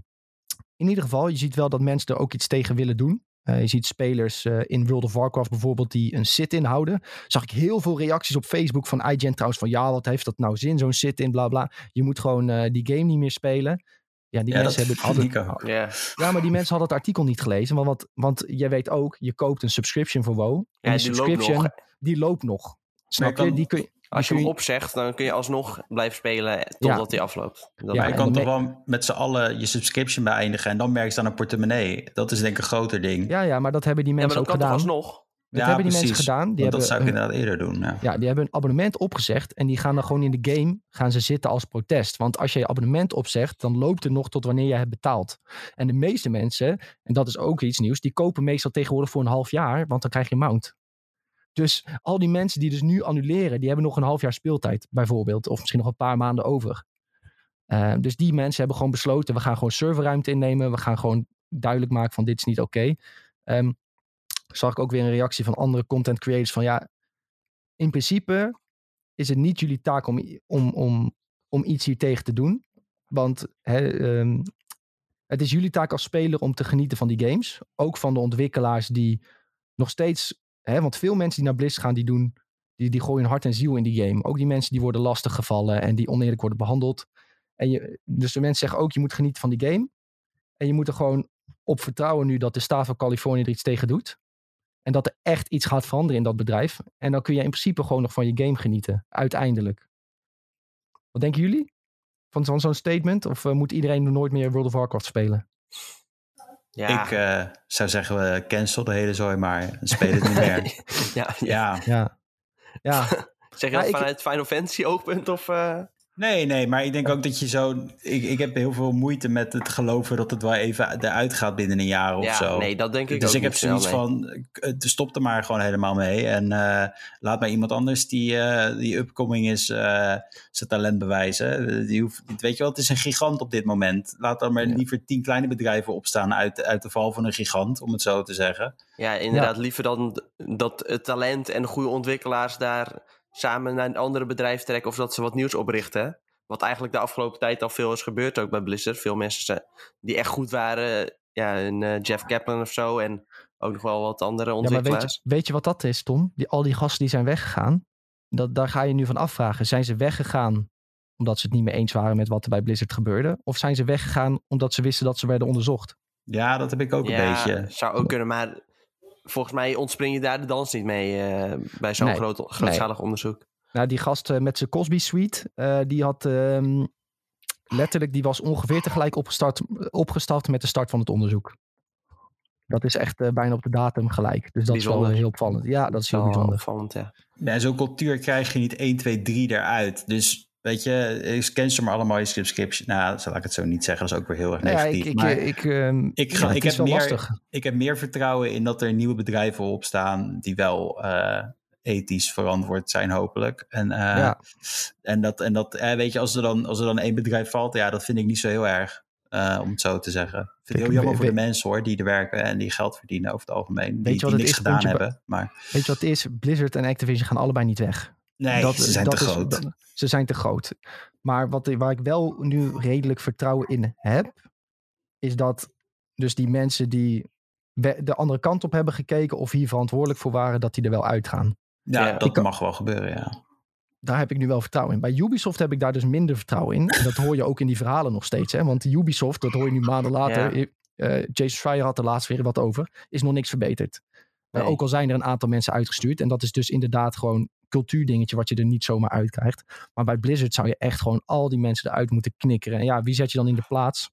in ieder geval, je ziet wel dat mensen er ook iets tegen willen doen. Eh, je ziet spelers eh, in World of Warcraft bijvoorbeeld die een sit-in houden. Zag ik heel veel reacties op Facebook van IGN trouwens van ja, wat heeft dat nou zin, zo'n sit-in, bla bla. Je moet gewoon eh, die game niet meer spelen. Ja, die Ja, mensen hebben vind hadden, ook. Ja, ja, maar die mensen hadden het artikel niet gelezen. Want, wat, want jij weet ook, je koopt een subscription voor WoW. En ja die, die loopt subscription, nog. die loopt nog. Snap je? Die kun je Als je hem opzegt, dan kun je alsnog blijven spelen totdat hij afloopt. Dat Ja, Maar lijkt je kan toch wel met z'n allen je subscription beëindigen en dan merk je aan een portemonnee. Dat is denk ik een groter ding. Ja, ja, maar dat hebben die me. ja, maar mensen dat ook kan toch gedaan. alsnog? Dat Ja, hebben die mensen gedaan. Die hebben dat zou ik hun- inderdaad eerder doen. Ja. Ja, die hebben een abonnement opgezegd en die gaan dan gewoon in de game gaan ze zitten als protest. Want als je je abonnement opzegt, dan loopt het nog tot wanneer je hebt betaald. En de meeste mensen, en dat is ook iets nieuws, die kopen meestal tegenwoordig voor een half jaar, want dan krijg je mount. Dus al die mensen die dus nu annuleren, die hebben nog een half jaar speeltijd bijvoorbeeld. Of misschien nog een paar maanden over. Eh, dus die mensen hebben gewoon besloten, we gaan gewoon serverruimte innemen. We gaan gewoon duidelijk maken van dit is niet oké. Ehm, zag ik ook weer een reactie van andere content creators van ja, in principe is het niet jullie taak om, om, om, om iets hier tegen te doen. Want ehm, het is jullie taak als speler om te genieten van die games. Ook van de ontwikkelaars die nog steeds... Hè, want veel mensen die naar Blizzard gaan, die doen... Die, die gooien hart en ziel in die game. Ook die mensen die worden lastiggevallen en die oneerlijk worden behandeld. En je, dus de mensen zeggen ook, je moet genieten van die game. En je moet er gewoon op vertrouwen nu dat de staat van Californië er iets tegen doet. En dat er echt iets gaat veranderen in dat bedrijf. En dan kun je in principe gewoon nog van je game genieten. Uiteindelijk. Wat denken jullie? Van, van zo'n statement? Of eh, moet iedereen nooit meer World of Warcraft spelen? Ja, Ik eh, zou zeggen, we cancel de hele zooi maar. en Speel het niet meer. ja, ja. Ja. Ja, Zeg je Ja, dat ik- vanuit Final Fantasy oogpunt? Of, eh? Nee, nee, maar ik denk ook dat je zo... Ik, ik heb heel veel moeite met het geloven dat het wel even eruit gaat binnen een jaar of ja, zo. nee, dat denk ik dus ook ik heb zoiets nee. van, eh, stop er maar gewoon helemaal mee. En eh, laat maar iemand anders die, eh, die upcoming is, zijn talent bewijzen. Die hoeft, weet je wel, het is een gigant op dit moment. Laat dan maar Ja. liever tien kleine bedrijven opstaan uit, uit de val van een gigant, om het zo te zeggen. Ja, inderdaad. Liever dan dat het talent en de goede ontwikkelaars daar samen naar een andere bedrijf trekken of dat ze wat nieuws oprichten. Wat eigenlijk de afgelopen tijd al veel is gebeurd ook bij Blizzard. Veel mensen zijn- die echt goed waren, ja, een eh, Jeff Kaplan of zo en ook nog wel wat andere ja maar weet ontwikkelaars. je, weet je wat dat is, Tom? Die, al die gasten die zijn weggegaan. Dat, daar ga je nu van afvragen. Zijn ze weggegaan omdat ze het niet meer eens waren met wat er bij Blizzard gebeurde? Of zijn ze weggegaan omdat ze wisten dat ze werden onderzocht? Ja, dat heb ik ook een ja, beetje. zou ook kunnen, maar volgens mij ontspring je daar de dans niet mee eh, bij zo'n Nee, groot, grootschalig onderzoek. Nou, die gast eh, met zijn Cosby Suite, eh, die had ehm, letterlijk, die was ongeveer tegelijk opgestart, opgestart met de start van het onderzoek. Dat is echt eh, bijna op de datum gelijk. Dus dat is Bijzonder. wel heel opvallend. Ja, dat is heel wel bijzonder. opvallend, ja. Ja, zo'n cultuur krijg je niet 1, 2, 3 eruit. Dus weet je, ik cancel maar allemaal je subscription. Nou, laat ik het zo niet zeggen. Dat is ook weer heel erg Nou ja, negatief. ik, ik, maar ik, ehm, ik, ja, ga, ik, heb meer, lastig. ik heb meer vertrouwen in dat er nieuwe bedrijven opstaan die wel eh, ethisch verantwoord zijn, hopelijk. En, eh, Ja. en dat, en dat eh, weet je, als er, dan, als er dan één bedrijf valt, ja, dat vind ik niet zo heel erg. om het zo te zeggen. Ik vind het heel Ik- jammer voor de mensen hoor, die er werken en die geld verdienen over het algemeen. Die, je wat die het niks is, gedaan hebben. Maar Weet je wat het is? Blizzard en Activision gaan allebei niet weg. Nee, Dat- ze zijn dat te is- groot. dat- ze zijn te groot. Maar wat, waar ik wel nu redelijk vertrouwen in heb, is dat dus die mensen die de andere kant op hebben gekeken of hier verantwoordelijk voor waren, dat die er wel uitgaan. ja, Ja. dat kan- mag wel gebeuren, ja. Daar heb ik nu wel vertrouwen in. Bij Ubisoft heb ik daar dus minder vertrouwen in. En dat hoor je ook in die verhalen nog steeds. Hè? Want Ubisoft, dat hoor je nu maanden later. Ja. eh, Jason Schreier had er laatst weer wat over. Is nog niks verbeterd. Eh, ook al zijn er een aantal mensen uitgestuurd. En dat is dus inderdaad gewoon cultuurdingetje wat je er niet zomaar uitkrijgt. Maar bij Blizzard zou je echt gewoon al die mensen eruit moeten knikkeren. En ja, wie zet je dan in de plaats?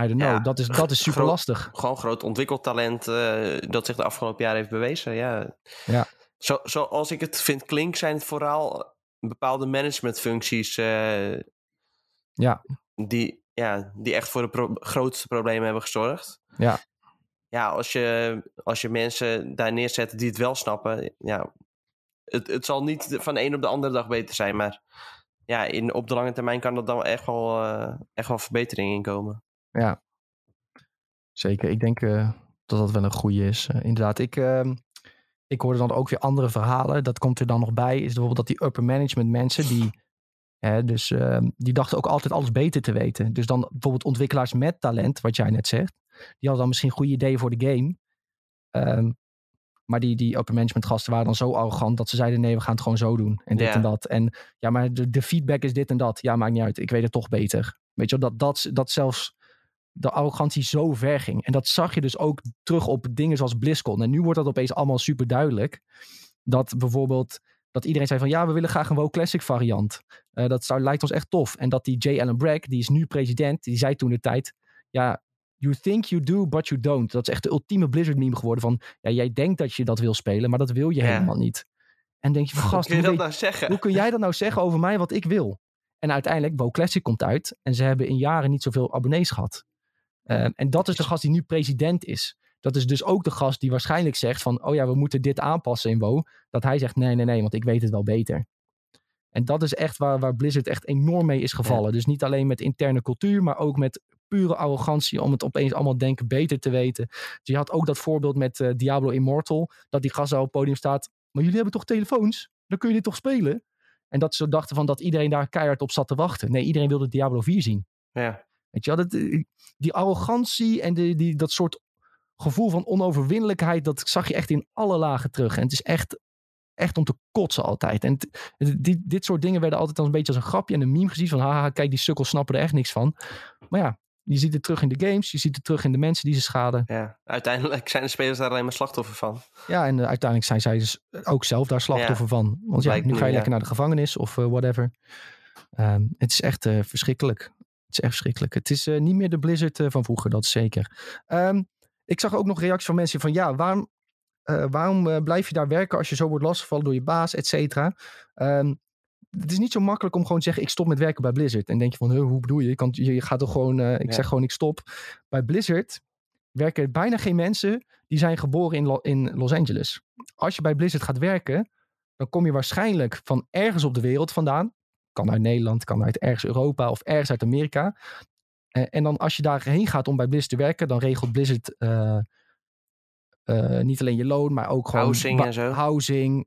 I don't know. Ja, dat, is, dat is super lastig. gewoon groot ontwikkeltalent eh, dat zich de afgelopen jaren heeft bewezen. Ja. Ja. Zo, zoals ik het vind klink, zijn het vooral bepaalde managementfuncties eh, Ja. die, ja, die echt voor de pro- grootste problemen hebben gezorgd. Ja. Ja, als je, als je mensen daar neerzet die het wel snappen, ja, het, het zal niet van de een op de andere dag beter zijn, maar ja, in, op de lange termijn kan er dan echt wel, eh, echt wel verbetering in komen. Ja, zeker. Ik denk eh, dat dat wel een goede is. Eh, inderdaad, ik, ehm, ik hoorde dan ook weer andere verhalen. Dat komt er dan nog bij. Is bijvoorbeeld dat die upper management mensen die... Hè, dus ehm, die dachten ook altijd alles beter te weten. Dus dan bijvoorbeeld ontwikkelaars met talent, wat jij net zegt. Die hadden dan misschien goede ideeën voor de game. Ehm, maar die, die upper management gasten waren dan zo arrogant dat ze zeiden: nee, we gaan het gewoon zo doen. En dit Ja. en dat. En ja, maar de, de feedback is dit en dat. Ja, maakt niet uit. Ik weet het toch beter. Weet je dat, dat, dat zelfs de arrogantie zo ver ging. En dat zag je dus ook terug op dingen zoals BlizzCon. En nu wordt dat opeens allemaal super duidelijk. Dat bijvoorbeeld dat iedereen zei van ja, we willen graag een WoW Classic variant. Eh, dat zou, lijkt ons echt tof. En dat die J. Allen Bragg, die is nu president, die zei toen de tijd, ja, you think you do, but you don't. Dat is echt de ultieme Blizzard meme geworden van, ja, jij denkt dat je dat wil spelen, maar dat wil je Ja. helemaal niet. En denk je van, Hoe gast, kun je hoe, dat nou zeggen? hoe kun jij dat nou zeggen over mij wat ik wil? En uiteindelijk, WoW Classic komt uit en ze hebben in jaren niet zoveel abonnees gehad. Ehm, en dat is de gast die nu president is. Dat is dus ook de gast die waarschijnlijk zegt van, oh ja, we moeten dit aanpassen in WoW. Dat hij zegt, nee, nee, nee, want ik weet het wel beter. En dat is echt waar, waar Blizzard echt enorm mee is gevallen. Dus niet alleen met interne cultuur, maar ook met pure arrogantie om het opeens allemaal denken beter te weten. Dus je had ook dat voorbeeld met eh, Diablo Immortal, dat die gast op het podium staat. Maar jullie hebben toch telefoons? Dan kun je dit toch spelen? En dat ze dachten van dat iedereen daar keihard op zat te wachten. Nee, iedereen wilde Diablo 4 zien. Ja. Weet je dat, eh, die arrogantie en die, die, dat soort gevoel van onoverwinnelijkheid, dat zag je echt in alle lagen terug. En het is echt, echt om te kotsen altijd. En het- het- die, dit soort dingen werden altijd als een beetje als een grapje en een meme gezien van haha, kijk, die sukkels snappen er echt niks van. Maar ja, je ziet het terug in de games, je ziet het terug in de mensen die ze schaden. ja, uiteindelijk zijn de spelers daar alleen maar slachtoffer van. Ja, en eh, uiteindelijk zijn zij dus ook zelf daar slachtoffer van. Want ja, nu me, ga je ja. lekker naar de gevangenis of eh, whatever. Ehm, het is echt eh, verschrikkelijk. Het is echt verschrikkelijk. Het is niet meer de Blizzard van vroeger, dat is zeker. Ehm, ik zag ook nog reacties van mensen van ja, waarom, waarom blijf je daar werken als je zo wordt lastiggevallen door je baas, et cetera. Ehm, het is niet zo makkelijk om gewoon te zeggen ik stop met werken bij Blizzard. En denk je van hoe bedoel je? Je, kan, je, gaat toch gewoon, eh, ik Ja. zeg gewoon ik stop. Bij Blizzard werken bijna geen mensen die zijn geboren in, Lo- in Los Angeles. Als je bij Blizzard gaat werken, dan kom je waarschijnlijk van ergens op de wereld vandaan. Kan uit Nederland, kan uit ergens Europa of ergens uit Amerika. Eh, en dan als je daarheen gaat om bij Blizzard te werken, dan regelt Blizzard eh, niet alleen je loon, maar ook gewoon Housing en zo. housing,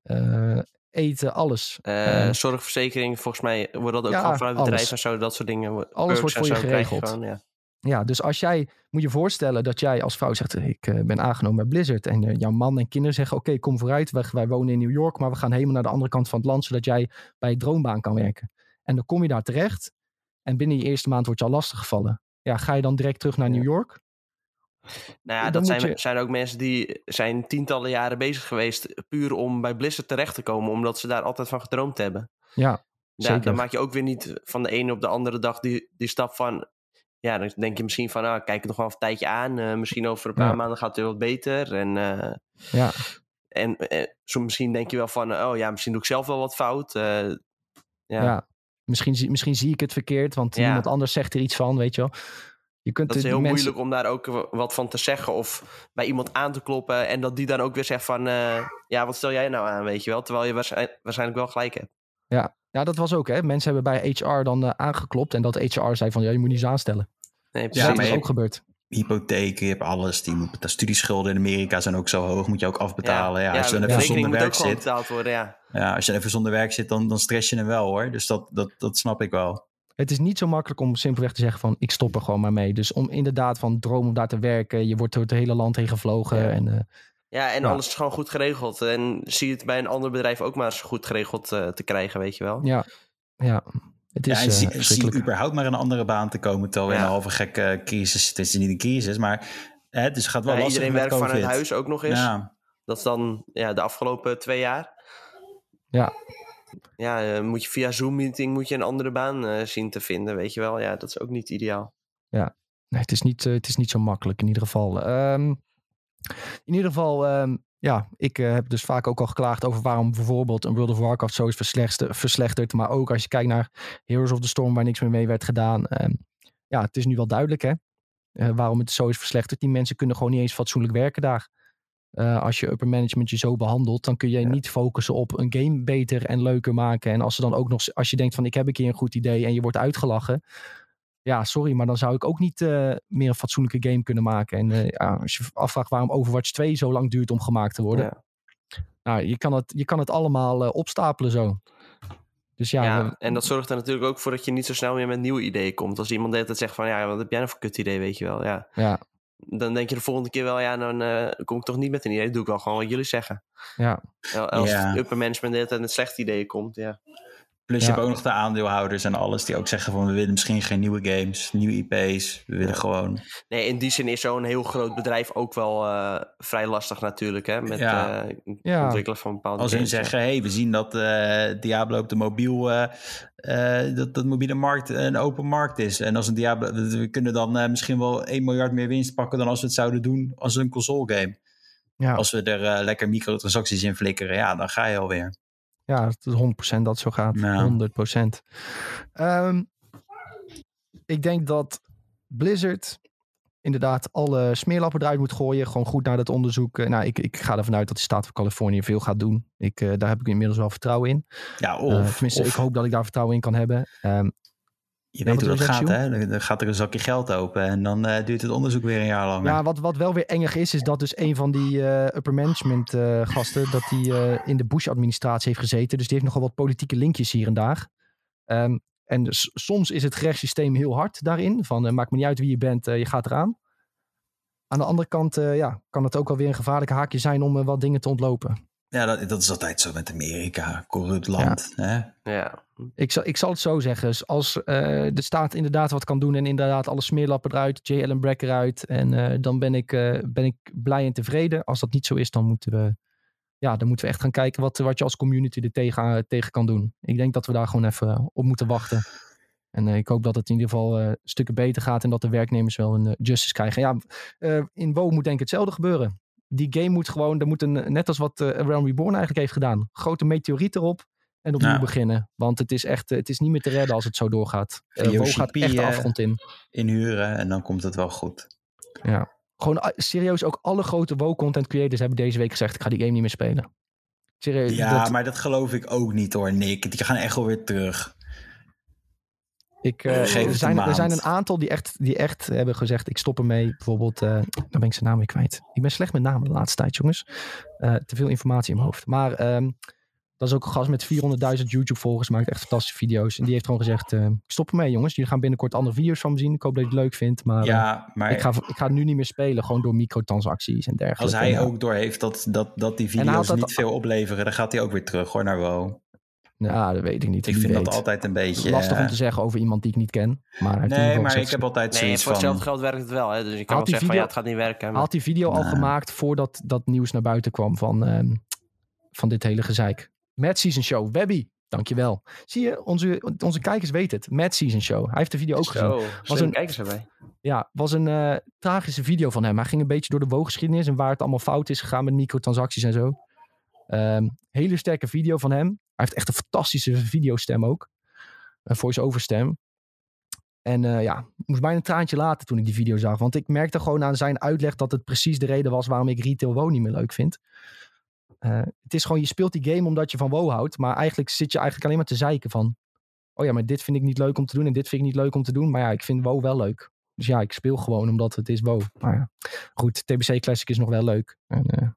eten, alles. Eh, zorgverzekering, volgens mij wordt dat ook ja, gewoon vanuit bedrijven en zo, dat soort dingen. Alles wordt voor je geregeld. gewoon, ja. Ja, dus als jij, moet je voorstellen dat jij als vrouw zegt, ik eh, ben aangenomen bij Blizzard. En jouw man en kinderen zeggen, oké, kom vooruit. Wij, wij wonen in New York, maar we gaan helemaal naar de andere kant van het land, zodat jij bij je droombaan kan werken. En dan kom je daar terecht en binnen je eerste maand word je al lastiggevallen. Ja, ga je dan direct terug naar. New York? Nou ja, dat zijn, je- zijn ook mensen die zijn tientallen jaren bezig geweest puur om bij Blizzard terecht te komen, omdat ze daar altijd van gedroomd hebben. Ja, dan maak je ook weer niet van de ene op de andere dag die, die stap van. Ja, dan denk je misschien van, ah, kijk het nog wel een tijdje aan. eh, misschien over een paar Ja. maanden gaat het wat beter. En, eh, Ja, en zo misschien denk je wel van, oh ja, misschien doe ik zelf wel wat fout. ja. ja. Misschien, zie- misschien zie ik het verkeerd, want Ja. iemand anders zegt er iets van, weet je wel. Je kunt Dat is heel mensen- moeilijk om daar ook wa- wat van te zeggen of bij iemand aan te kloppen. En dat die dan ook weer zegt van, eh, ja, wat stel jij nou aan, weet je wel. Terwijl je waarschijn- waarschijnlijk wel gelijk hebt. Ja. ja, dat was ook, hè. Mensen hebben bij HR dan eh, aangeklopt en dat HR zei van, ja, je moet niet eens aanstellen. Nee, Ja, Dus precies. dat is ook gebeurd. Hypotheken, je hebt alles. Die moet, de studieschulden in Amerika zijn ook zo hoog, moet je ook afbetalen. Ja, als je dan even zonder moet werk zit, betaald worden, ja. ja, als je even zonder werk zit, dan, dan stress je hem wel hoor. Dus dat, dat, dat snap ik wel. Het is niet zo makkelijk om simpelweg te zeggen van ik stop er gewoon maar mee. Dus om inderdaad van droom om daar te werken. Je wordt door het hele land heen gevlogen. Ja. En, eh, Ja, en Ja. alles is gewoon goed geregeld. En zie het bij een ander bedrijf ook maar eens goed geregeld eh, te krijgen, weet je wel. ja, ja, het is ja, en eh, zie, zie verschrikkelijk. überhaupt maar een andere baan te komen, terwijl we Ja. een halve gekke crisis Het is niet een crisis, maar hè, dus het gaat wel Ja, lastig iedereen werkt vanuit huis ook nog eens. Ja, Dat is dan ja, de afgelopen twee jaar. Ja. Ja, eh, moet je via Zoom-meeting moet je een andere baan eh, zien te vinden, weet je wel. Ja, dat is ook niet ideaal. Nee, het, is niet, eh, het is niet zo makkelijk in ieder geval. Ehm, in ieder geval, ehm, ja, ik heb dus vaak ook al geklaagd over waarom bijvoorbeeld een World of Warcraft zo is verslechterd. maar ook als je kijkt naar Heroes of the Storm, waar niks meer mee werd gedaan. ehm, ja, het is nu wel duidelijk hè. waarom het zo is verslechterd. Die mensen kunnen gewoon niet eens fatsoenlijk werken daar. Eh, als je upper management je zo behandelt, dan kun je Ja. niet focussen op een game beter en leuker maken. En als ze dan ook nog, als je denkt van ik heb een keer een goed idee en je wordt uitgelachen. Ja, sorry, maar dan zou ik ook niet eh, meer een fatsoenlijke game kunnen maken. En eh, ja, als je afvraagt waarom Overwatch 2 zo lang duurt om gemaakt te worden. Ja. Nou, je kan het, je kan het allemaal opstapelen zo. Dus ja, Ja, en dat zorgt er natuurlijk ook voor dat je niet zo snel meer met nieuwe ideeën komt. Als iemand de hele tijd zegt van, ja, wat heb jij nou voor kut idee, weet je wel. Ja, ja, dan denk je de volgende keer wel, ja, dan eh, kom ik toch niet met een idee. Dan doe ik wel gewoon wat jullie zeggen. ja, Als Ja. het upper management de hele tijd met slechte ideeën komt, ja. Plus Ja. je hebt ook nog de aandeelhouders en alles die ook zeggen van we willen misschien geen nieuwe games, nieuwe IP's. We willen Ja. gewoon... Nee, in die zin is zo'n heel groot bedrijf ook wel eh, vrij lastig natuurlijk, hè. Met Ja. eh, Ja. ontwikkelen van bepaalde Als games, ja. zeggen, hey, we zien dat eh, Diablo op de mobiel, eh, eh, dat de mobiele markt een open markt is. En als een Diablo, we kunnen dan eh, misschien wel 1 miljard meer winst pakken dan als we het zouden doen als een console game. ja, Als we er eh, lekker microtransacties in flikkeren, ja, dan ga je alweer. Ja, het is 100% dat zo gaat. Ja. 100%. Ehm, ik denk dat Blizzard inderdaad alle smeerlappen eruit moet gooien. Gewoon goed naar dat onderzoek. Eh, nou, ik, ik ga ervan uit dat de staat van Californië veel gaat doen. Ik, eh, daar heb ik inmiddels wel vertrouwen in. Ja, Eh, of, tenminste, of ik hoop dat ik daar vertrouwen in kan hebben. Ehm, je weet hoe dat gaat, hè? Dan, gaat er een zakje geld open en dan eh, duurt het onderzoek weer een jaar langer. ja, wat, wat wel weer engig is, is dat dus een van die eh, upper management eh, gasten, dat die in de Bush-administratie heeft gezeten. Dus die heeft nogal wat politieke linkjes hier en daar. Ehm, en dus, soms is het rechtssysteem heel hard daarin. Van, maakt me niet uit wie je bent, je gaat eraan. Aan de andere kant ja, kan het ook wel weer een gevaarlijk haakje zijn om wat dingen te ontlopen. Ja, dat, dat is altijd zo met Amerika, corrupt land. Hè? Ja, Ik zal, ik zal het zo zeggen. dus Als eh, de staat inderdaad wat kan doen en inderdaad alle smeerlappen eruit, J. Allen Brack eruit. En eh, dan ben ik, eh, ben ik blij en tevreden. Als dat niet zo is, dan moeten we, ja, dan moeten we echt gaan kijken wat, wat je als community er tegen, tegen kan doen. Ik denk dat we daar gewoon even op moeten wachten. En eh, ik hoop dat het in ieder geval eh, stukken beter gaat en dat de werknemers wel een justice krijgen. Ja, eh, in WoW moet denk ik hetzelfde gebeuren. Die game moet gewoon, er moet een, net als wat eh Realm Reborn eigenlijk heeft gedaan. Grote meteoriet erop en opnieuw Ja. beginnen. Want het is echt, eh, het is niet meer te redden als het zo doorgaat. Eh WoW gaat echt de afgrond in. Inhuren en dan komt het wel goed. Gewoon ah, serieus, ook alle grote WoW-content creators hebben deze week gezegd, ik ga die game niet meer spelen. Serieus, Ja, dat- maar dat geloof ik ook niet hoor, Nick. Die gaan echt wel weer terug. Ik, eh, er, zijn, er zijn een aantal die echt, die echt hebben gezegd: ik stop ermee. Bijvoorbeeld, eh dan ben ik zijn naam weer kwijt. Ik ben slecht met namen de laatste tijd, jongens. Eh, te veel informatie in mijn hoofd. Maar ehm, dat is ook een gast met 400.000 YouTube-volgers. Maakt echt fantastische video's. En die heeft gewoon gezegd: ik stop ermee, jongens. Jullie gaan binnenkort andere video's van me zien. Ik hoop dat je het leuk vindt. Maar ja, maar ik, ga, ik ga nu niet meer spelen. Gewoon door microtransacties en dergelijke. als hij En, ook doorheeft dat, dat, dat die video's dat- niet veel opleveren, dan gaat hij ook weer terug hoor naar WoW. Ja, dat weet ik niet. Ik Wie vind weet. dat altijd een beetje... Lastig om eh, te zeggen over iemand die ik niet ken. Maar Nee, maar ik heb altijd nee, zoiets voor van... hetzelfde geld werkt het wel. Hè? Dus je kan wel zeggen van ja, het gaat niet werken. Hij maar- had die video al gemaakt voordat dat nieuws naar buiten kwam van, ehm, van dit hele gezeik. Mad Season Show. Webby, dankjewel. Zie je, onze, onze kijkers weten het. Mad Season Show. Hij heeft de video ook gezien. Was een- kijkers erbij. Ja, was een eh, tragische video van hem. Hij ging een beetje door de wooggeschiedenis en waar het allemaal fout is gegaan met microtransacties en zo. Ehm, hele sterke video van hem. Hij heeft echt een fantastische videostem ook. Een voice-over stem. En eh, ja, moest bijna een traantje laten toen ik die video zag. Want ik merkte gewoon aan zijn uitleg dat het precies de reden was waarom ik retail WoW niet meer leuk vind. Eh, het is gewoon, je speelt die game omdat je van WoW houdt. Maar eigenlijk zit je eigenlijk alleen maar te zeiken van... Oh ja, maar dit vind ik niet leuk om te doen en dit vind ik niet leuk om te doen. Maar ja, ik vind WoW wel leuk. Dus ja, ik speel gewoon omdat het is WoW. Maar ja, goed, TBC Classic is nog wel leuk. En eh,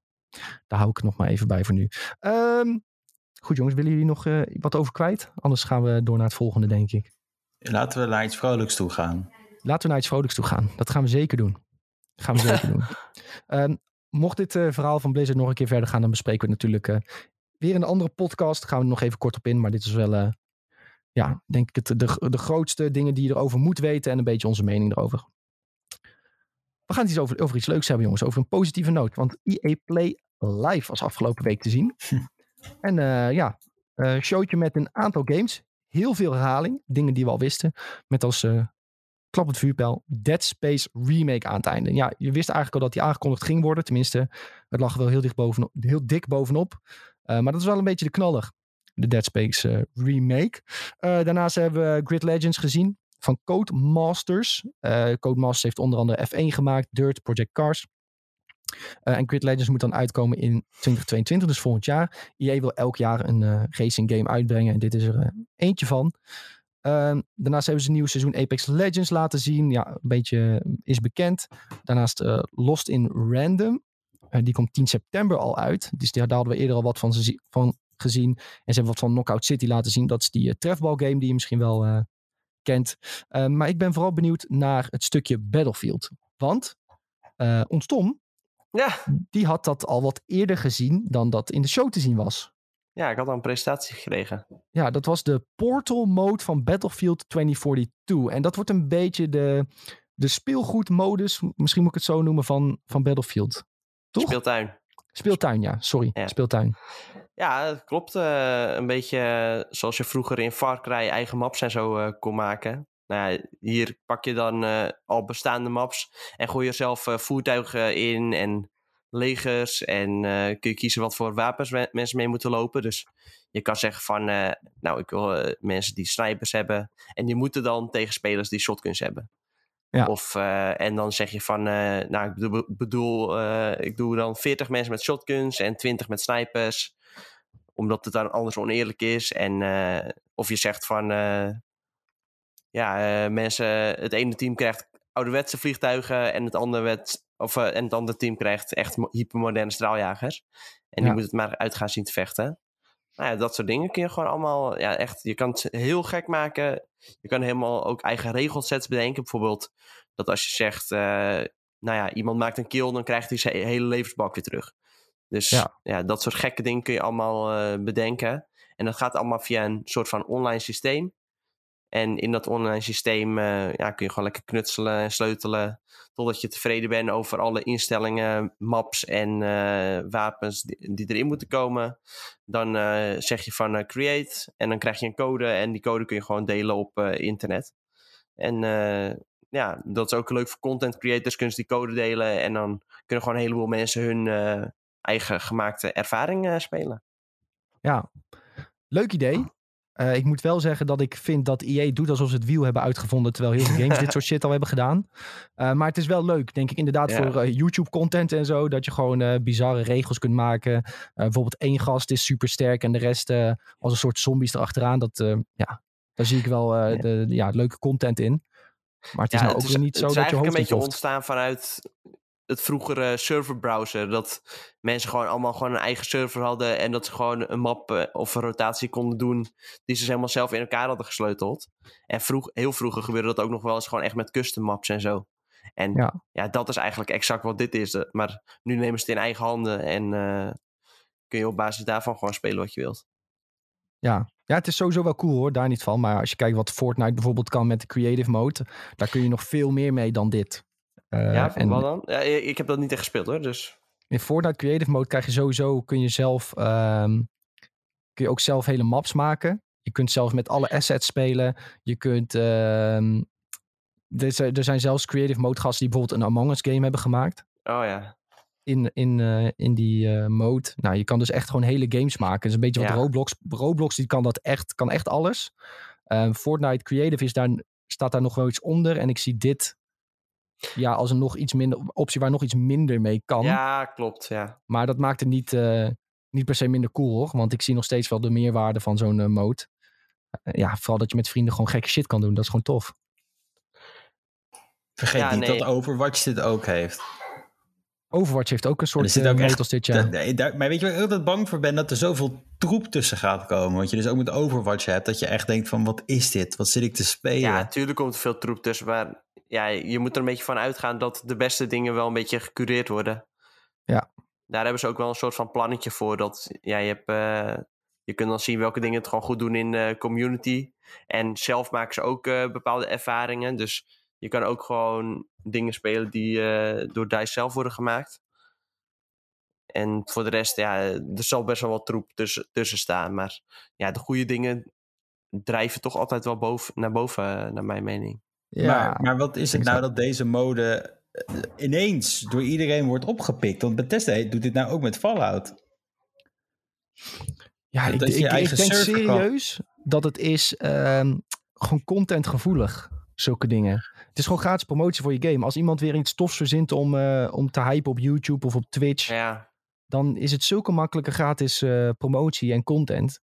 daar hou ik het nog maar even bij voor nu. Ehm, goed jongens, willen jullie nog eh, wat over kwijt? Anders gaan we door naar het volgende, denk ik. Laten we naar iets vrolijks toe gaan. Laten we naar iets vrolijks toe gaan. Dat gaan we zeker doen. Dat gaan we zeker doen. Ehm, mocht dit eh, verhaal van Blizzard nog een keer verder gaan, dan bespreken we het natuurlijk eh, weer in een andere podcast. Daar gaan we er nog even kort op in. Maar dit is wel, ja, denk ik, het, de, de grootste dingen die je erover moet weten. En een beetje onze mening erover. We gaan het iets over, over iets leuks hebben, jongens. Over een positieve noot. Want EA Play Live was afgelopen week te zien. En eh, ja, eh showtje met een aantal games. Heel veel herhaling. Dingen die we al wisten. Met als eh klappend vuurpijl Dead Space Remake aan het einde. Ja, je wist eigenlijk al dat die aangekondigd ging worden. Tenminste, het lag wel heel, dicht bovenop, heel dik bovenop. Maar dat is wel een beetje de knaller. De Dead Space Remake. Daarnaast hebben we Grid Legends gezien. Van Codemasters. Uh, Codemasters heeft onder andere F1 gemaakt, Dirt, Project Cars. Uh, en Grid Legends moet dan uitkomen in 2022, dus volgend jaar. EA wil elk jaar een uh, racing game uitbrengen en dit is er eentje van. Ehm, daarnaast hebben ze een nieuw seizoen Apex Legends laten zien. Ja, een beetje is bekend. Daarnaast Lost in Random. die komt 10 september al uit. Dus daar hadden we eerder al wat van, van gezien. En ze hebben wat van Knockout City laten zien. Dat is die trefbalgame die je misschien wel kent. Ehm, maar ik ben vooral benieuwd naar het stukje Battlefield. Want ons Tom, ja. Die had dat al wat eerder gezien dan dat in de show te zien was. Ja, ik had al een presentatie gekregen. Ja, dat was de Portal mode van Battlefield 2042. En dat wordt een beetje de, de speelgoedmodus, misschien moet ik het zo noemen, van, van Battlefield. Toch? Speeltuin. Speeltuin, ja. Sorry. Speeltuin. Ja, het klopt. Uh, een beetje zoals je vroeger in Far Cry eigen maps en zo uh, kon maken. Nou ja, hier pak je dan uh, al bestaande maps en gooi je zelf voertuigen in en legers. En kun je kiezen wat voor wapens mensen mee moeten lopen. Dus je kan zeggen van, nou ik wil mensen die snipers hebben. En die moeten dan tegen spelers die shotguns hebben. Ja. Of, en dan zeg je van, nou ik bedoel, ik doe dan 40 mensen met shotguns en 20 met snipers. Omdat het dan anders oneerlijk is. En of je zegt van ja, uh, mensen, het ene team krijgt ouderwetse vliegtuigen en het andere, wet, of, en het andere team krijgt echt hypermoderne straaljagers. En die moet het maar uit gaan zien te vechten. Nou ja, dat soort dingen kun je gewoon allemaal, ja, echt, je kan het heel gek maken. Je kan helemaal ook eigen regelsets bedenken. Bijvoorbeeld dat als je zegt, nou ja, iemand maakt een kill, dan krijgt hij zijn hele levensbak weer terug. Dus ja. ja dat soort gekke dingen kun je allemaal bedenken. En dat gaat allemaal via een soort van online systeem. En in dat online systeem uh, ja, kun je gewoon lekker knutselen en sleutelen. Totdat je tevreden bent over alle instellingen, maps en uh, wapens die, die, erin moeten komen. Dan zeg je van create en dan krijg je een code. En die code kun je gewoon delen op internet. En ja, dat is ook leuk voor content creators. Kunnen ze die code delen. En dan kunnen gewoon een heleboel mensen hun eigen gemaakte ervaring spelen. Ja, leuk idee. Uh, ik moet wel zeggen dat ik vind dat EA doet alsof ze het wiel hebben uitgevonden. Terwijl heel veel games dit soort shit al hebben gedaan. Uh, maar het is wel leuk, denk ik, inderdaad, voor uh, YouTube-content en zo. Dat je gewoon bizarre regels kunt maken. bijvoorbeeld één gast is super sterk en de rest als een soort zombies erachteraan. Dat, ja, daar zie ik wel De, ja, leuke content in. Maar het is ja, nou ook is, niet zo dat je hoofd Het is een beetje ontstaan vanuit het vroegere serverbrowser. Dat mensen gewoon allemaal gewoon een eigen server hadden. En dat ze gewoon een map eh, of een rotatie konden doen. Die ze helemaal zelf in elkaar hadden gesleuteld. En vroeg, heel vroeger gebeurde dat ook nog wel eens gewoon echt met custom maps en zo. En ja, ja dat is eigenlijk exact wat dit is. Maar nu nemen ze het in eigen handen. En uh, kun je op basis daarvan gewoon spelen wat je wilt. Ja. ja, het is sowieso wel cool hoor, daar niet van. Maar als je kijkt wat Fortnite bijvoorbeeld kan met de creative mode, daar kun je nog veel meer mee dan dit. Uh, ja, en, wat dan? Ja, ik heb dat niet echt gespeeld hoor, dus... In Fortnite Creative Mode krijg je sowieso, kun je zelf, um, kun je ook zelf hele maps maken. Je kunt zelf met alle assets spelen. Je kunt, um, er, er zijn zelfs Creative Mode gasten die bijvoorbeeld een Among Us game hebben gemaakt. Oh ja. In, in, uh, in die uh, mode. Nou, je kan dus echt gewoon hele games maken. Dus een beetje wat ja. Roblox. Roblox die kan dat echt, kan echt alles. Um, Fortnite Creative is daar, staat daar nog wel iets onder. En ik zie dit ja, als een nog iets minder optie waar nog iets minder mee kan. Ja, klopt. Ja. Maar dat maakt het niet, uh, niet per se minder cool hoor. Want ik zie nog steeds wel de meerwaarde van zo'n uh, mode. Uh, ja, vooral dat je met vrienden gewoon gekke shit kan doen. Dat is gewoon tof. Vergeet ja, niet nee. dat Overwatch dit ook heeft. Overwatch heeft ook een soort zit ook echt, als dit, ja. Dat, daar, maar weet je waar ik altijd bang voor ben? Dat er zoveel troep tussen gaat komen. Want je dus ook met Overwatch hebt. Dat je echt denkt van, wat is dit? Wat zit ik te spelen? Ja, natuurlijk komt er veel troep tussen. Maar ja, je moet er een beetje van uitgaan dat de beste dingen wel een beetje gecureerd worden. Ja. Daar hebben ze ook wel een soort van plannetje voor. Dat ja, je, hebt, uh, je kunt dan zien welke dingen het gewoon goed doen in de community. En zelf maken ze ook uh, bepaalde ervaringen. Dus je kan ook gewoon dingen spelen die uh, door DICE zelf worden gemaakt. En voor de rest, ja, er zal best wel wat troep tussen, tussen staan. Maar ja, de goede dingen drijven toch altijd wel boven, naar boven, naar mijn mening. Ja, maar, maar wat is het nou dat deze mode eh, ineens door iedereen wordt opgepikt? Want Bethesda doet dit nou ook met Fallout. Ja, ik, ik, ik denk serieus kan. dat het is um, gewoon contentgevoelig. zulke dingen. Het is gewoon gratis promotie voor je game. Als iemand weer iets tofs verzint om, uh, om te hypen op YouTube of op Twitch, Ja, dan is het zulke makkelijke gratis uh, promotie en content.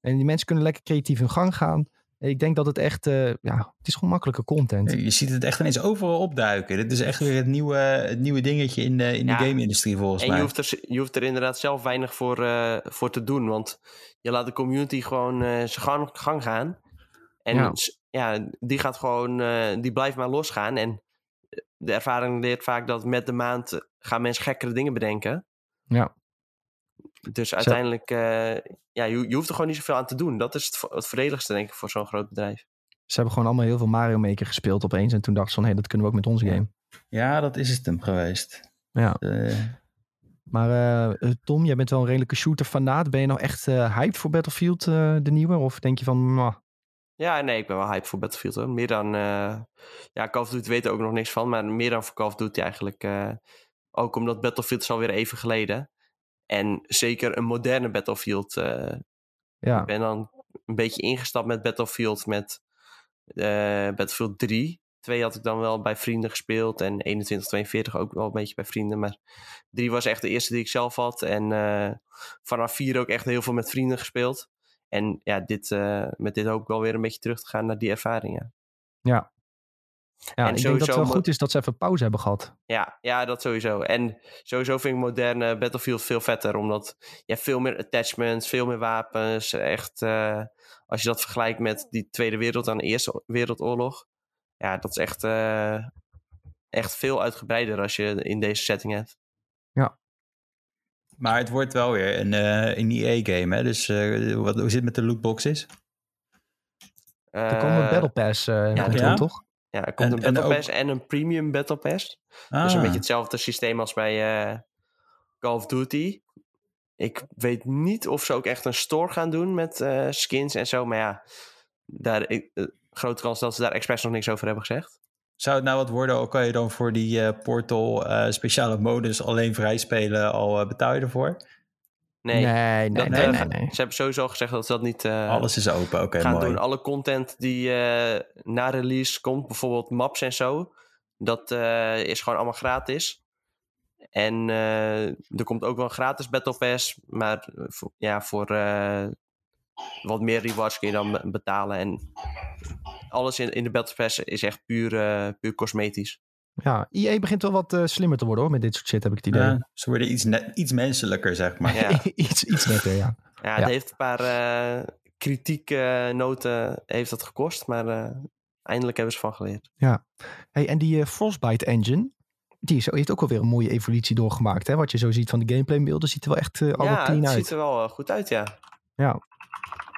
En die mensen kunnen lekker creatief hun gang gaan. Ik denk dat het echt, uh, ja, het is gewoon makkelijke content. Je ziet het echt ineens overal opduiken. Dit is echt weer het nieuwe, het nieuwe dingetje in de, in Ja. de game-industrie volgens en mij. je hoeft, er, je hoeft er inderdaad zelf weinig voor, eh, voor te doen. Want je laat de community gewoon eh, zijn gang, gang gaan. En Ja. Ja, die gaat gewoon, eh, die blijft maar losgaan. En de ervaring leert vaak dat met de maand eh, gaan mensen gekkere dingen bedenken. Ja. Dus uiteindelijk, eh, ja, je, je hoeft er gewoon niet zoveel aan te doen. Dat is het, het voordeligste, denk ik, voor zo'n groot bedrijf. Ze hebben gewoon allemaal heel veel Mario Maker gespeeld opeens. En toen dachten ze van, hé, dat kunnen we ook met onze game. Ja, dat is het hem geweest. Ja. Eh, Maar eh, eh, Tom, jij bent wel een redelijke shooter-fanaat. Ben je nou echt eh, hyped voor Battlefield, eh, de nieuwe? Of denk je van, mwah, Ja, nee, ik ben wel hyped voor Battlefield hoor. Meer dan, eh, ja, Call of Duty weet er ook nog niks van, maar meer dan voor Call of Duty eigenlijk. eh, ook omdat Battlefield is alweer even geleden. En zeker een moderne Battlefield. eh, ja, Ik ben dan een beetje ingestapt met Battlefield met Battlefield 3. 2 had ik dan wel bij vrienden gespeeld en 21, 42 ook wel een beetje bij vrienden. Maar 3 was echt de eerste die ik zelf had. En vanaf 4 ook echt heel veel met vrienden gespeeld. En ja, dit, eh, met dit hoop ik wel weer een beetje terug te gaan naar die ervaringen. ja. Ja, En ik denk dat het wel goed is dat ze even pauze hebben gehad. Ja, ja, dat sowieso. En sowieso vind ik moderne Battlefield veel vetter. Omdat je hebt veel meer attachments, veel meer wapens. Echt, eh, als je dat vergelijkt met die Tweede Wereld aan de Eerste Wereldoorlog. Ja, dat is echt, eh, echt veel uitgebreider als je in deze setting hebt. Maar het wordt wel weer een, eh een EA-game, hè? Dus eh, wat, hoe zit het met de lootboxes? Er komt een Battle Pass eh ja, ja. toch? Ja, er komt En- een en Battle ook- Pass en een Premium Battle Pass. Ah, Dus een beetje hetzelfde systeem als bij eh, Call of Duty. Ik weet niet of ze ook echt een store gaan doen met eh, skins en zo. Maar ja, daar, ik, grote kans dat ze daar expres nog niks over hebben gezegd. Zou het nou wat worden, al kan je dan voor die eh, Portal eh, speciale modus alleen vrij spelen, al eh, betaal je ervoor? Nee, nee, nee, dat, nee, nee, nee. ze hebben sowieso gezegd dat ze dat niet eh, Alles is open, oké, gaan mooi. doen. Alle content die eh, na release komt, bijvoorbeeld maps en zo, dat eh, is gewoon allemaal gratis. En eh, er komt ook wel een gratis Battle Pass, maar voor, ja, voor eh, wat meer rewards kun je dan be- betalen. En alles in, in de Battle Pass is echt puur, eh, puur cosmetisch. Ja, EA begint wel wat eh, slimmer te worden hoor, met dit soort shit heb ik het idee. Ja, ze worden iets, net, iets menselijker, zeg maar. Ja. iets, iets netter, ja. Ja, het Ja. heeft een paar eh kritieknoten heeft dat gekost, maar eh, eindelijk hebben ze van geleerd. Hey, en die Frostbite engine, die is, heeft ook wel weer een mooie evolutie doorgemaakt. Hè? Wat je zo ziet van de gameplaybeelden, ziet er wel echt allemaal ja, clean het uit. ziet er wel goed uit, ja.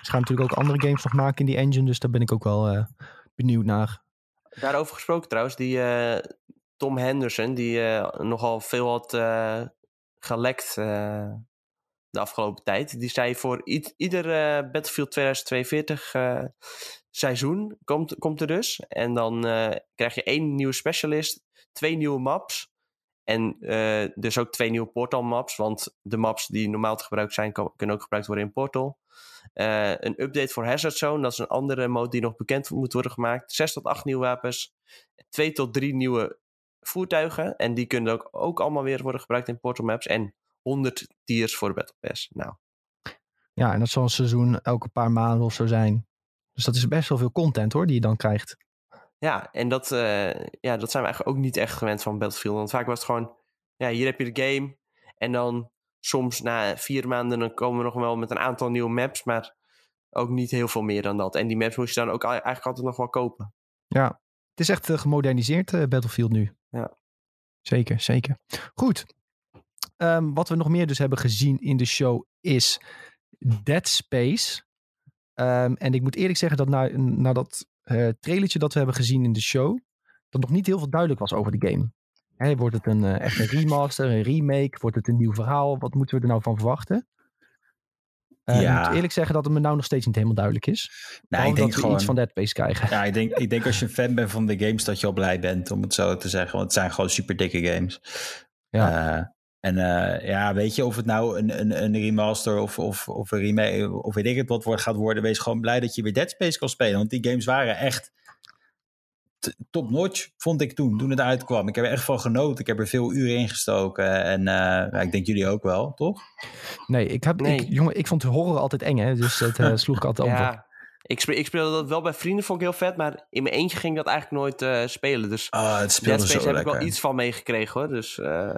Ze gaan natuurlijk ook andere games nog maken in die engine, dus daar ben ik ook wel eh, benieuwd naar. Daarover gesproken trouwens, die eh, Tom Henderson, die eh, nogal veel had gelekt de afgelopen tijd. Die zei voor ieder Battlefield 2042 eh, seizoen komt, komt er dus. En dan krijg je één nieuwe specialist, twee nieuwe maps. En dus ook twee nieuwe Portal maps, want de maps die normaal te gebruiken zijn, kunnen ook gebruikt worden in Portal. Eh, een update voor Hazard Zone, dat is een andere mode die nog bekend moet worden gemaakt. Zes tot acht nieuwe wapens, twee tot drie nieuwe voertuigen. En die kunnen ook, ook allemaal weer worden gebruikt in Portal Maps. En 100 tiers voor de Battle Pass. Nou, Ja, en dat zal een seizoen elke paar maanden of zo zijn. Dus dat is best wel veel content hoor, die je dan krijgt. ja, en dat, eh, ja, dat zijn we eigenlijk ook niet echt gewend van Battlefield. Want vaak was het gewoon, ja, hier heb je de game. En dan soms na vier maanden dan komen we nog wel met een aantal nieuwe maps. Maar ook niet heel veel meer dan dat. En die maps moest je dan ook eigenlijk altijd nog wel kopen. Ja, het is echt eh, gemoderniseerd eh, Battlefield nu. Ja. Zeker, zeker. Goed. Ehm, wat we nog meer dus hebben gezien in de show is Dead Space. Ehm, en ik moet eerlijk zeggen dat na, na dat eh trailertje dat we hebben gezien in de show, dat nog niet heel veel duidelijk was over de game. Hè, wordt het een, eh, echt een remaster, een remake? Wordt het een nieuw verhaal? Wat moeten we er nou van verwachten? Eh, Ja. Ik moet eerlijk zeggen dat het me nou nog steeds niet helemaal duidelijk is. Nou, ik denk dat we gewoon, iets van Dead Space krijgen. ja, ik, denk, ik denk als je een fan bent van de games, dat je al blij bent, om het zo te zeggen. Want het zijn gewoon super dikke games. Ja. Eh, en ja, weet je, of het nou een, een, een remaster of, of, of een remake, of weet ik het wat wordt, gaat worden, wees gewoon blij dat je weer Dead Space kan spelen. Want die games waren echt top notch, vond ik toen, toen het uitkwam. Ik heb er echt van genoten. Ik heb er veel uren in gestoken. En uh, ik denk jullie ook wel, toch? Nee, ik, heb, Nee. Ik, jongen, ik vond horror altijd eng, hè? dus dat eh, sloeg ik altijd over. Ja, ik, speel, ik speelde dat wel bij vrienden, vond ik heel vet. Maar in mijn eentje ging ik dat eigenlijk nooit eh, spelen. Dus Ah, het speelde Dead Space zo heb lekker. ik wel iets van meegekregen hoor. Dus eh,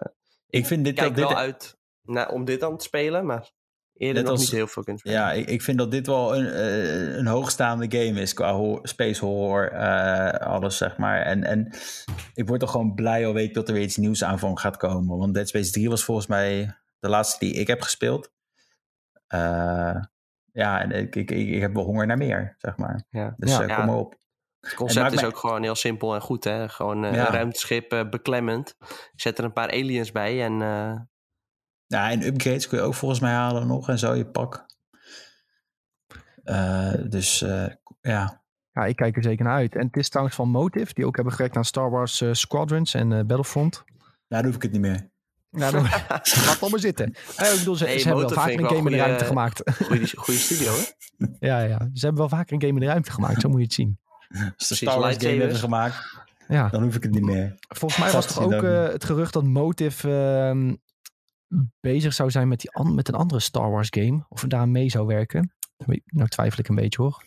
Ik vind dit, kijk dit wel uit naar, om dit dan te spelen. Maar eerder Net nog als- niet heel veel spelen. Ja, ik, ik vind dat dit wel een, eh, een hoogstaande game is qua ho- space horror, eh, alles zeg maar. En, en ik word toch gewoon blij al weet dat er weer iets nieuws aan van gaat komen. Want Dead Space 3 was volgens mij de laatste die ik heb gespeeld. Eh, ja, en ik, ik, ik, ik heb wel honger naar meer, zeg maar. Ja. Dus Ja. Ja. kom maar op. Het concept is mij- ook gewoon heel simpel en goed. Hè? Gewoon eh, Ja. een ruimteschip beklemmend. Zet er een paar aliens bij en eh, Ja, en upgrades kun je ook volgens mij halen nog en zo, je pak. Eh, dus eh, ja, Ja, ik kijk er zeker naar uit. En het is trouwens van Motive, die ook hebben gewerkt aan Star Wars eh, Squadrons en eh, Battlefront. daar hoef ik het niet meer. Nou, dan, laat het maar zitten. Ik bedoel, ze, Nee, ze hebben wel vaker een game in de ruimte gemaakt. goede, goede studio. Hè? ja, ja, ze hebben wel vaker een game in de ruimte gemaakt, zo moet je het zien. Als ze Star Wars game hebben gemaakt, Ja, dan hoef ik het niet meer. volgens mij was toch ook eh, het gerucht dat Motive ehm, bezig zou zijn met, die met een andere Star Wars game. Of daar mee zou werken. Nou twijfel ik een beetje hoor.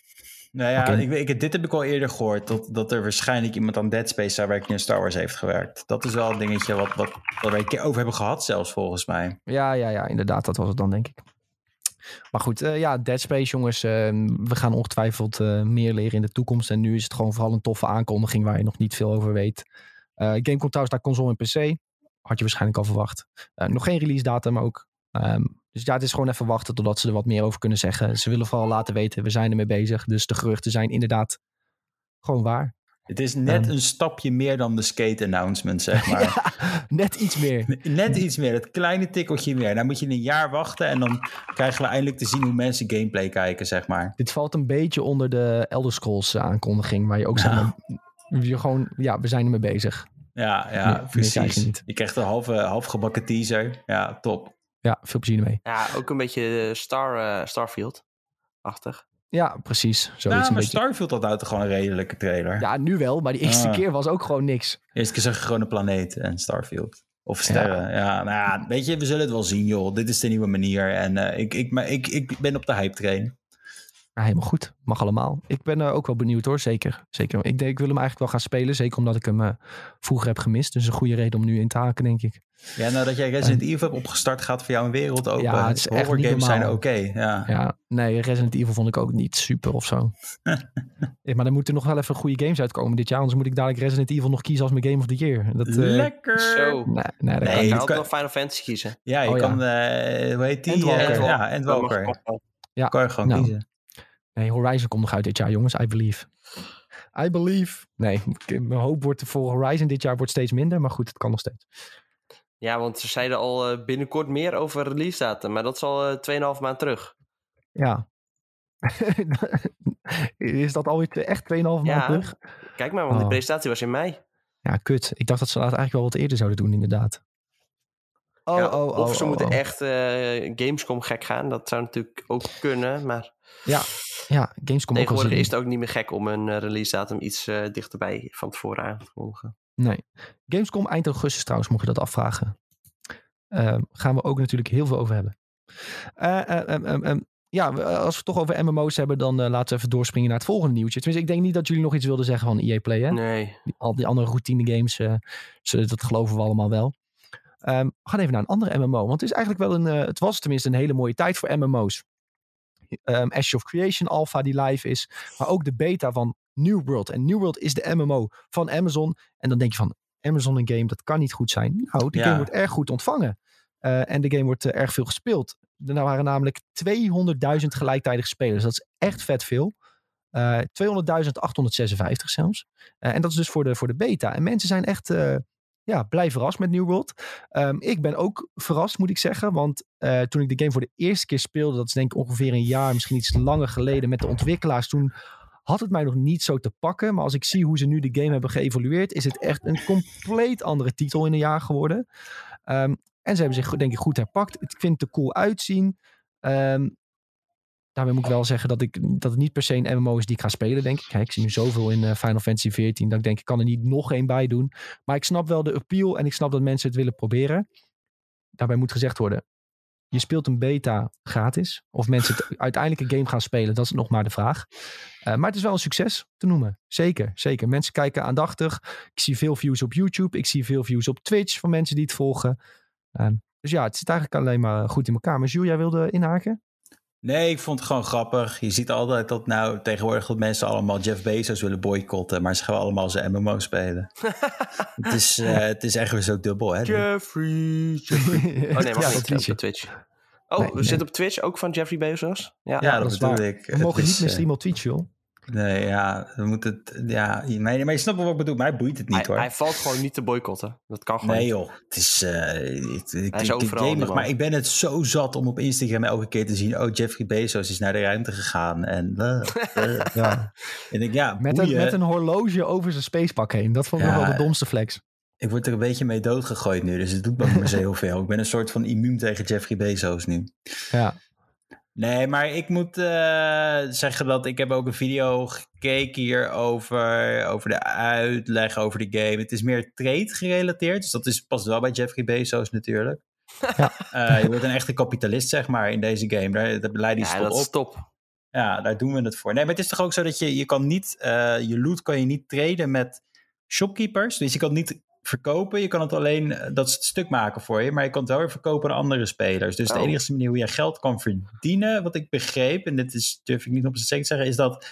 Nou ja, ik, ik, dit heb ik al eerder gehoord. Dat, dat er waarschijnlijk iemand aan Dead Space zou werken die in Star Wars heeft gewerkt. Dat is wel een dingetje wat, wat, wat wij een keer over hebben gehad zelfs volgens mij. Ja, ja, ja, inderdaad, dat was het dan denk ik. Maar goed, eh, ja, Dead Space jongens, eh, we gaan ongetwijfeld eh, meer leren in de toekomst. En nu is het gewoon vooral een toffe aankondiging waar je nog niet veel over weet. Eh game komt trouwens naar console en PC. Had je waarschijnlijk al verwacht. Eh, nog geen release datum ook. Ehm, dus ja, het is gewoon even wachten totdat ze er wat meer over kunnen zeggen. Ze willen vooral laten weten, we zijn ermee bezig. Dus de geruchten zijn inderdaad gewoon waar. Het is net Ehm. een stapje meer dan de skate announcement, zeg maar. Net iets meer. Net iets meer, dat kleine tikkeltje meer. Dan moet je een jaar wachten en dan krijgen we eindelijk te zien hoe mensen gameplay kijken, zeg maar. Dit valt een beetje onder de Elder Scrolls aankondiging. Waar je ook Nou. je gewoon, ja, we zijn ermee bezig. Ja, ja, je precies. niet. Je krijgt een halve, half gebakken teaser. Ja, top. Ja, veel plezier ermee. Ja, ook een beetje eh, Star, eh, Starfield-achtig. Ja, precies. Zoiets nou, een maar beetje. Starfield had nou toch gewoon een redelijke trailer. Ja, nu wel, maar die eerste Ah. keer was ook gewoon niks. Eerst keer zag je gewoon een planeet en Starfield. Of sterren. Ja, nou ja, weet je, we zullen het wel zien, joh. Dit is de nieuwe manier. En eh, ik, ik, maar ik, ik ben op de hype train. Ja, helemaal goed. Mag allemaal. Ik ben er ook wel benieuwd hoor, zeker. zeker. Ik, denk, ik wil hem eigenlijk wel gaan spelen, zeker omdat ik hem eh, vroeger heb gemist. Dus een goede reden om nu in te haken, denk ik. Ja, nou dat jij Resident Evil hebt opgestart, gaat voor jou een wereld open. Ja, het is echt Horror niet games zijn oké. ja. Ja, nee, Resident Evil vond ik ook niet super of zo. Ja, maar er moeten nog wel even goede games uitkomen dit jaar. Anders moet ik dadelijk Resident Evil nog kiezen als mijn Game of the Year. Dat, eh, Lekker! Zo. Nee, nee, dat Nee, kan Je kan kan- nog Final Fantasy kiezen. Ja, je Oh, ja. kan, eh, hoe heet die? Endwalker. Ja, Endwalker. Ja, Kan je gewoon nou. kiezen. Nee, Horizon komt nog uit dit jaar, jongens. I believe. I believe. Nee, ik- mijn hoop wordt voor Horizon dit jaar wordt steeds minder. Maar goed, het kan nog steeds. Ja, want ze zeiden al eh, binnenkort meer over release datum. Maar dat is al eh, 2,5 maand terug. Ja. Is dat alweer echt 2,5 maand Ja. terug? Kijk maar, want Oh. de presentatie was in mei. Ja, kut. Ik dacht dat ze dat eigenlijk wel wat eerder zouden doen, inderdaad. Oh, Ja, oh, oh, of ze oh, moeten oh. echt eh, Gamescom gek gaan. Dat zou natuurlijk ook kunnen. Maar Ja, Gamescom ook al is het ook niet meer gek om een eh, release datum iets eh, dichterbij van tevoren aan te kondigen. Nee. Gamescom eind augustus trouwens, mocht je dat afvragen. Ehm, gaan we ook natuurlijk heel veel over hebben. Eh, eh, ehm, ehm, ja, als we het toch over MMO's hebben, dan laten we even doorspringen naar het volgende nieuwtje. Tenminste, ik denk niet dat jullie nog iets wilden zeggen van EA Play, hè? Nee. Die- al die andere routine games, dat geloven we allemaal wel. Ehm, we gaan even naar een andere MMO, want het is eigenlijk wel een, het was tenminste een hele mooie tijd voor MMO's. Ehm Ashes of Creation Alpha die live is, maar ook de beta van New World. En New World is de MMO van Amazon. En dan denk je van, Amazon een game, dat kan niet goed zijn. Nou, die Ja. game wordt erg goed ontvangen. Eh, en de game wordt eh, erg veel gespeeld. Er waren namelijk 200.000 gelijktijdige spelers. Dat is echt vet veel. Eh 200.856 zelfs. En dat is dus voor de, voor de beta. En mensen zijn echt ja, blij verrast met New World. Ehm, ik ben ook verrast, moet ik zeggen. Want eh, toen ik de game voor de eerste keer speelde, dat is denk ik ongeveer een jaar, misschien iets langer geleden met de ontwikkelaars, toen had het mij nog niet zo te pakken. Maar als ik zie hoe ze nu de game hebben geëvolueerd, is het echt een compleet andere titel in een jaar geworden. Ehm, en ze hebben zich denk ik goed herpakt. Ik vind het er cool uitzien. Ehm, Daarbij moet ik wel zeggen dat, ik, dat het niet per se een MMO is die ik ga spelen, denk ik. Kijk, ik zie nu zoveel in eh, Final Fantasy XIV dat ik denk, ik kan er niet nog één bij doen. Maar ik snap wel de appeal en ik snap dat mensen het willen proberen. Daarbij moet gezegd worden, je speelt een beta gratis. Of mensen het uiteindelijk een game gaan spelen, dat is nog maar de vraag. Uh, maar het is wel een succes te noemen. Zeker, zeker. Mensen kijken aandachtig. Ik zie veel views op YouTube. Ik zie veel views op Twitch van mensen die het volgen. Uh, dus ja, het zit eigenlijk alleen maar goed in elkaar. Maar Jules, jij wilde inhaken? Nee, ik vond het gewoon grappig. Je ziet altijd dat nou tegenwoordig dat mensen allemaal Jeff Bezos willen boycotten, maar ze gaan allemaal zijn MMO spelen. het, is, uh, het is echt weer zo dubbel, hè? Jeffrey, Jeffrey. Oh nee, maar ja, niet op Twitch. Oh, nee, we nee. zitten op Twitch ook van Jeffrey Bezos? Ja, ja dat, dat bedoel ik. We mogen niet meer streamen op Twitch, joh. Nee, ja, we moeten het. Ja, maar, maar je snapt wel wat ik bedoel. Mij boeit het niet hij, hoor. Hij valt gewoon niet te boycotten. Dat kan gewoon. Nee, joh. Het is. Uh, ik, ik, hij is overal. Gamig, maar ik ben het zo zat om op Instagram elke keer te zien. Oh, Jeffrey Bezos is naar de ruimte gegaan. En. Uh, uh, ja. En ik, ja, met, een, met een horloge over zijn spacepak heen. Dat vond ik ja, wel de domste flex. Ik word er een beetje mee doodgegooid nu. Dus het doet me niet zo heel veel. Ik ben een soort van immuun tegen Jeffrey Bezos nu. Ja. Nee, maar ik moet uh, zeggen dat ik heb ook een video gekeken hier over, over de uitleg over de game. Het is meer trade gerelateerd, dus dat is, past wel bij Jeffrey Bezos natuurlijk. Ja. Uh, je wordt een echte kapitalist, zeg maar, in deze game. Daar, daar leid je ja, dat op. is top. Ja, daar doen we het voor. Nee, maar het is toch ook zo dat je, je kan niet, uh, je loot kan je niet traden met shopkeepers. Dus je kan niet verkopen. Je kan het alleen, dat is het stuk maken voor je, maar je kan het wel weer verkopen aan andere spelers. Dus oh. de enige manier hoe je geld kan verdienen, wat ik begreep, en dit is, durf ik niet op zijn te zeggen, is dat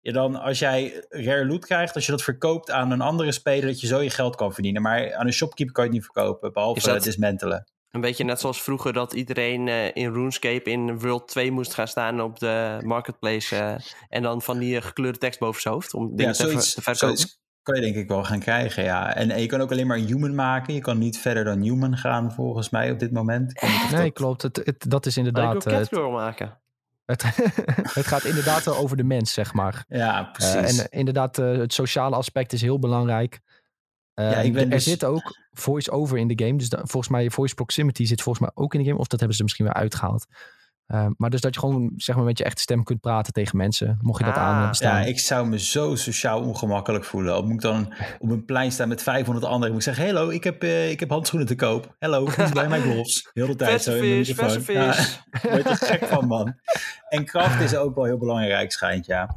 je dan, als jij rare loot krijgt, als je dat verkoopt aan een andere speler, dat je zo je geld kan verdienen. Maar aan een shopkeeper kan je het niet verkopen, behalve dat... dismantelen. Een beetje net zoals vroeger dat iedereen uh, in RuneScape in World 2 moest gaan staan op de marketplace uh, en dan van die gekleurde tekst boven zijn hoofd om dingen ja, zoiets, te, te verkopen. Zoiets kan je denk ik wel gaan krijgen, ja. En, en, je kan ook alleen maar een human maken. Je kan niet verder dan human gaan, volgens mij, op dit moment. Nee, dat... klopt. Het, het, dat is inderdaad... Ik wil catgirl maken. Het, het gaat inderdaad over de mens, zeg maar. Ja, precies. Uh, en inderdaad, uh, het sociale aspect is heel belangrijk. Uh, ja, ik ben er dus... zit ook voice-over in de game. Dus da, volgens mij, voice proximity zit volgens mij ook in de game. Of dat hebben ze misschien weer uitgehaald. Uh, maar dus dat je gewoon zeg maar, met je echte stem kunt praten tegen mensen. Mocht je dat ah, aan bestaan. Ja, ik zou me zo sociaal ongemakkelijk voelen. Of moet ik dan op een plein staan met 500 anderen. Moet ik zeggen, hallo, ik heb, uh, ik heb handschoenen te koop. Hallo, is bij mijn gloves? Heel de tijd zo in de microfoon. Ja, word je gek van, man. En kracht is ook wel heel belangrijk, schijnt, ja.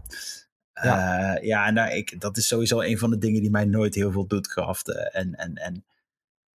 Ja, uh, ja en daar, ik, dat is sowieso een van de dingen die mij nooit heel veel doet, kraften. En, en, en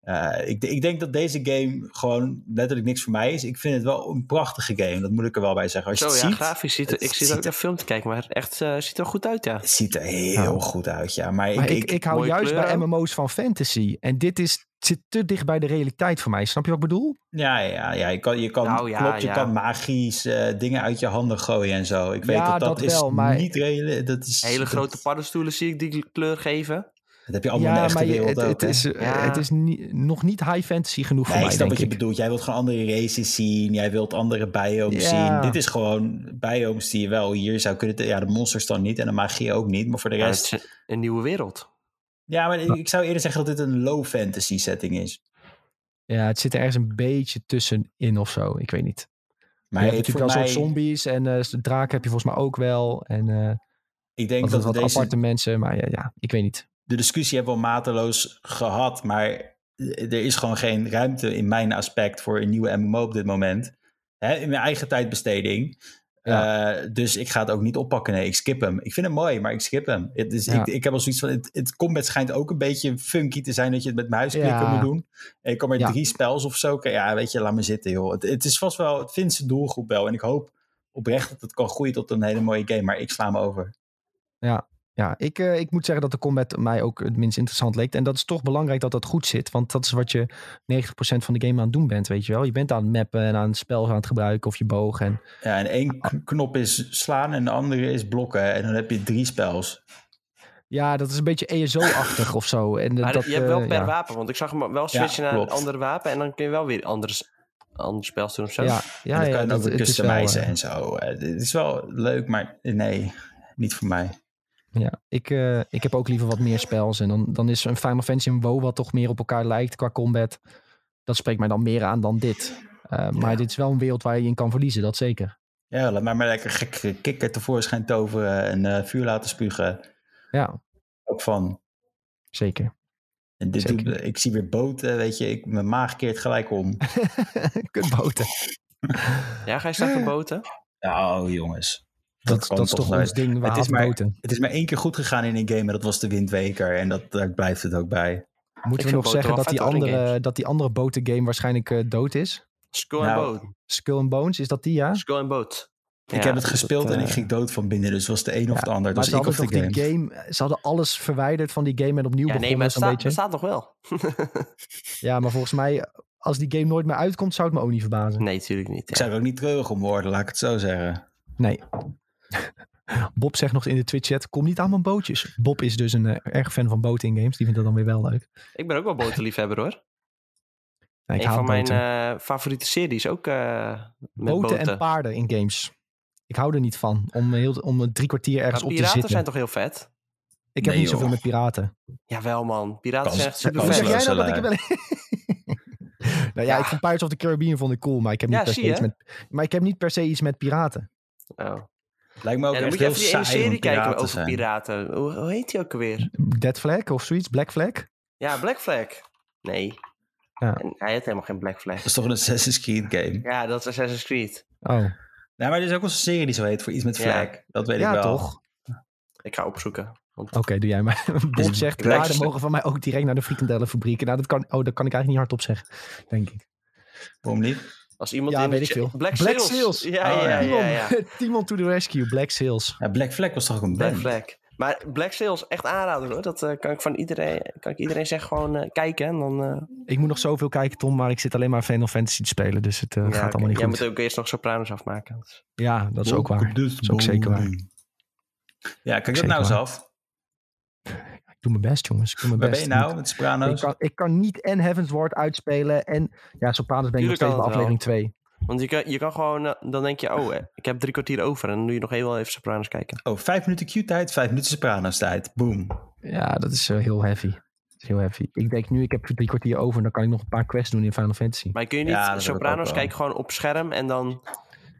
uh, ik, ik, denk dat deze game gewoon letterlijk niks voor mij is. Ik vind het wel een prachtige game, dat moet ik er wel bij zeggen. Als Zo je het ja, ziet, grafisch ziet er, ik zit ook naar film te kijken, maar echt uh, ziet er goed uit, ja. Het ziet er heel goed uit, ja. Maar, maar ik, ik, ik, hou juist kleur. bij MMO's van fantasy. En dit is, zit te dicht bij de realiteit voor mij. Snap je wat ik bedoel? Ja, ja, ja. Je kan, je kan, nou, ja, klopt, je ja. kan magisch uh, dingen uit je handen gooien en zo. Ik weet dat dat, dat is maar... niet reëel. Dat is, Hele grote paddenstoelen zie ik die kleur geven. Dat heb je allemaal ja, in de echte je, wereld het, ook, het is, ja. het is nog niet high fantasy genoeg nee, voor mij, ik snap denk wat je bedoelt. Jij wilt gewoon andere races zien. Jij wilt andere biomes ja. zien. Dit is gewoon biomes die je wel hier zou kunnen... Ja, de monsters dan niet en de magie ook niet. Maar voor de rest... Ja, een nieuwe wereld. Ja, maar ik zou eerder zeggen dat dit een low fantasy setting is. Ja, het zit er ergens een beetje tussenin of zo. Ik weet niet. Maar je hebt natuurlijk wel mij... soort zombies en uh, draken heb je volgens mij ook wel. En uh, ik denk dat, dat wat deze... aparte mensen, maar ja, ja, ik weet niet de discussie hebben we mateloos gehad, maar er is gewoon geen ruimte in mijn aspect voor een nieuwe MMO op dit moment. Hè, in mijn eigen tijdbesteding. Ja. Uh, dus ik ga het ook niet oppakken. Nee, ik skip hem. Ik vind hem mooi, maar ik skip hem. Het is, ja. ik, ik heb al zoiets van. Het, het combat schijnt ook een beetje funky te zijn dat je het met muisklikken ja. moet doen. En ik kom er drie spels of zo. Ja, weet je, laat me zitten, joh. Het, het is vast wel. Het vindt zijn doelgroep wel. En ik hoop oprecht dat het kan groeien tot een hele mooie game. Maar ik sla me over. Ja, ja, ik, uh, ik moet zeggen dat de combat mij ook het minst interessant leek. En dat is toch belangrijk dat dat goed zit. Want dat is wat je 90% van de game aan het doen bent, weet je wel. Je bent aan het mappen en aan het spel aan het gebruiken of je boog. En... Ja, en één knop is slaan en de andere is blokken. En dan heb je drie spels. Ja, dat is een beetje ESO-achtig of zo. En, maar dat, je hebt wel uh, per ja. wapen. Want ik zag hem wel switchen ja, naar een andere wapen. En dan kun je wel weer anders andere spels doen of zo. Ja, ja, en dan ja, kan je dat, ook customizen en zo. Het is wel leuk, maar nee, niet voor mij. Ja, ik, uh, ik heb ook liever wat meer spels. En dan, dan is een Final Fantasy en WoW wat toch meer op elkaar lijkt qua combat. Dat spreekt mij dan meer aan dan dit. Uh, maar dit is wel een wereld waar je in kan verliezen, dat zeker. Ja, laat maar maar lekker gek kikker tevoorschijn toveren en eh, vuur laten spugen. Ja, Ook van. zeker. En dit Zeker. doet, ik zie weer boten, weet je. Ik, mijn maag keert gelijk om. Kutboten. Ja, ga je straks boten? Ja, oh jongens. Dat, dat is toch ons ding, we Het is maar-. Het is maar één keer goed gegaan in een game en dat was de Windweker. En dat, daar blijft het ook bij. Moeten we nog zeggen dat die, andere, dat die andere botengame waarschijnlijk eh, dood is? Skull and Nou, Boat. Skull and Bones, is dat die ja? Skull and Boat. ik heb het gespeeld en ik ging dood van binnen. Dus was de een of Ja, de ander. Maar Dus ze ik of de game. die game... Ze hadden alles verwijderd van die game en opnieuw Ja, nee, begonnen maar het staat, beetje. het staat toch wel? Ja, maar volgens mij, als die game nooit meer uitkomt, zou het me ook niet verbazen. nee, natuurlijk niet. Ik zou er ook niet treurig om worden, laat ik het zo zeggen. Nee. Bob zegt nog in de Twitch-chat, kom niet aan mijn bootjes. Bob is dus een eh, erg fan van boten in games. Die vindt dat dan weer wel leuk. Ik ben ook wel botenliefhebber hoor. Ik een van mijn eh, favoriete series ook eh met boten, boten. en paarden in games. Ik hou er niet van om, heel, om een drie kwartier ergens op te piraten zitten. zijn toch heel vet? Ik heb Nee, niet zoveel joh. met piraten. Jawel man, piraten Kans- zijn echt super Hoe kans- zeg vet. jij nou dat ik wel... nou ja, Ja. ik vond Pirates of the Caribbean vond ik cool, maar ik heb niet, Ja, per se iets met, maar ik heb niet per se iets met piraten. Oh. Lijkt me ook Ja, dan echt moet je heel even saai serie kijken over zijn. piraten. Hoe, hoe heet die ook alweer? Dead Flag of zoiets, Black Flag. Ja, Black Flag. Nee. Ja. En hij heeft helemaal geen Black Flag. Dat is toch een Assassin's Creed game? Ja, dat is Assassin's Creed. Oh, Nee, maar er is ook wel een serie die zo heet voor iets met Ja. flag. Dat weet ik ja wel. toch? Ik ga opzoeken. Want Oké, doe jij maar. Bob zegt, paarden mogen van mij ook direct naar de frikandellenfabriek. Nou, dat kan, oh, dat kan ik eigenlijk niet hardop zeggen, denk ik. Waarom niet? Als iemand Ja, in weet ik veel. Black, Black Sails. Ja, Oh, ja, ja, Timon, ja, ja. Timon to the rescue, Black Sails. Ja, Black Flag was toch ook een Black? Flag. Maar Black Sails, echt aanraden hoor. Dat eh, kan ik van iedereen, kan ik iedereen zeggen, gewoon eh, kijken. En dan eh, Ik moet nog zoveel kijken, Tom, maar ik zit alleen maar Final Fantasy te spelen. Dus het eh, ja, gaat allemaal niet Jij goed. moet ook eerst nog Sopranos afmaken. Ja, dat is ook waar. Dat is ook zeker waar. Ja, kijk dat nou eens af. Ik doe mijn best, jongens. Ik doe mijn Waar ben je nou met Sopranos? Ik kan, ik kan niet en Heaven's Ward uitspelen en... Ja, Sopranos ben ik nog steeds bij aflevering 2. Want je kan, je kan gewoon, eh, dan denk je, oh, eh, ik heb drie kwartier over. En dan doe je nog heel even Sopranos kijken. Oh, vijf minuten Q-tijd, vijf minuten Sopranos tijd. Boom. Ja, dat is eh, heel heavy. Dat is heel heavy. Ik denk nu, ik heb drie kwartier over en dan kan ik nog een paar quests doen in Final Fantasy. Maar kun je niet Ja, Sopranos wel. kijken gewoon op scherm en dan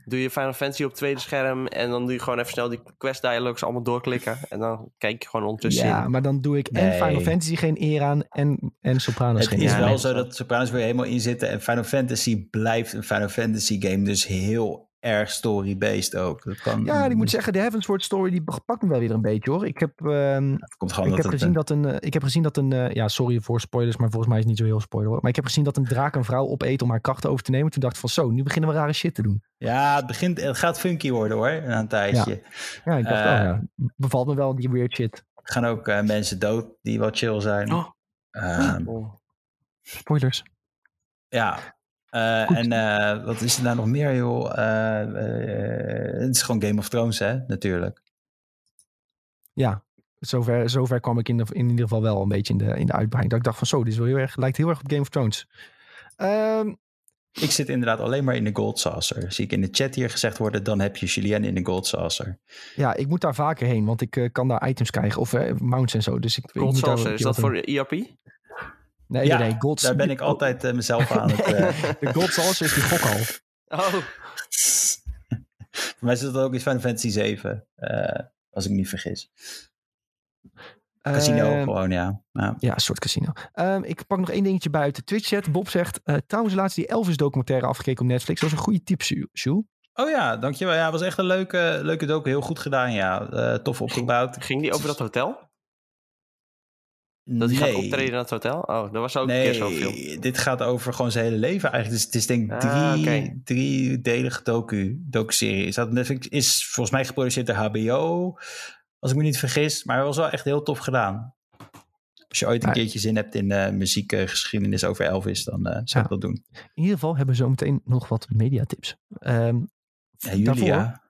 doe je Final Fantasy op het tweede scherm en dan doe je gewoon even snel die quest dialogues allemaal doorklikken en dan kijk je gewoon ondertussen Ja, in. maar dan doe ik en Nee. Final Fantasy geen eer aan en, en Sopranos Het geen is eer aan. wel nee, zo dat- dat Sopranos weer helemaal in zitten. En Final Fantasy blijft een Final Fantasy game. Dus heel erg story-based ook. Dat kan, Ja, die moet zeggen, de Heaven's Ward story die pakt me wel weer een beetje hoor. Ik heb, ehm, komt gewoon ik dat heb gezien dat een, ik heb gezien dat een, ja sorry voor spoilers, maar volgens mij is het niet zo heel spoiler hoor. Maar ik heb gezien dat een draak een vrouw opeet om haar krachten over te nemen. Toen dacht ik van zo, nu beginnen we rare shit te doen. Ja, het, begint, het gaat funky worden hoor, na een tijdje. Ja, ik dacht, Eh. oh ja, bevalt me wel die weird shit. Er gaan ook eh, mensen dood die wel chill zijn. Oh. Ehm, Oh. Spoilers. ja. Eh, en eh, wat is er nou nog meer, joh? Eh, het is gewoon Game of Thrones, hè, natuurlijk. Ja, zover, zover kwam ik in, de, in ieder geval wel een beetje in de, in de uitbreiding. Dat ik dacht van zo, dit is wel heel erg, lijkt heel erg op Game of Thrones. Ehm, Ik zit inderdaad alleen maar in de Gold Saucer. Zie ik in de chat hier gezegd worden, dan heb je Julien in de Gold Saucer. ja, ik moet daar vaker heen, want ik kan daar items krijgen. Of mounts en zo. Dus ik, Gold Saucer, is dat voor doen. ERP? Nee, Ja, nee, nee. Gold, Daar ben ik altijd eh, mezelf aan het... eh, De Saucer is die gokhal. Oh, voor mij zit dat ook in Final Fantasy 7, eh, als ik me niet vergis. Casino Ehm, gewoon, ja. ja. Ja, een soort casino. Ehm, ik pak nog één dingetje bij uit de Twitch-chat. Bob zegt, eh, trouwens laatst die Elvis documentaire afgekeken op Netflix. Dat was een goede tip, Sjoe- Sjoe. Oh ja, dankjewel. Ja, het was echt een leuke, leuke docu. Heel goed gedaan, ja. Eh, tof opgebouwd. ging die over dat hotel? Dat hij nee. gaat optreden in het hotel? Oh, dat was ook een keer zo'n film. Nee, dit gaat over gewoon zijn hele leven eigenlijk. Dus het is denk ik Ah, drie, oké. driedelige docu, docu-serie. Is, dat Netflix, is volgens mij geproduceerd door HBO, als ik me niet vergis. Maar het was wel echt heel tof gedaan. Als je ooit een Ja. keertje zin hebt in eh muziekgeschiedenis over Elvis, dan eh, zou Ja. ik dat doen. In ieder geval hebben we zo meteen nog wat mediatips. Ehm Ja, Julia. daarvoor-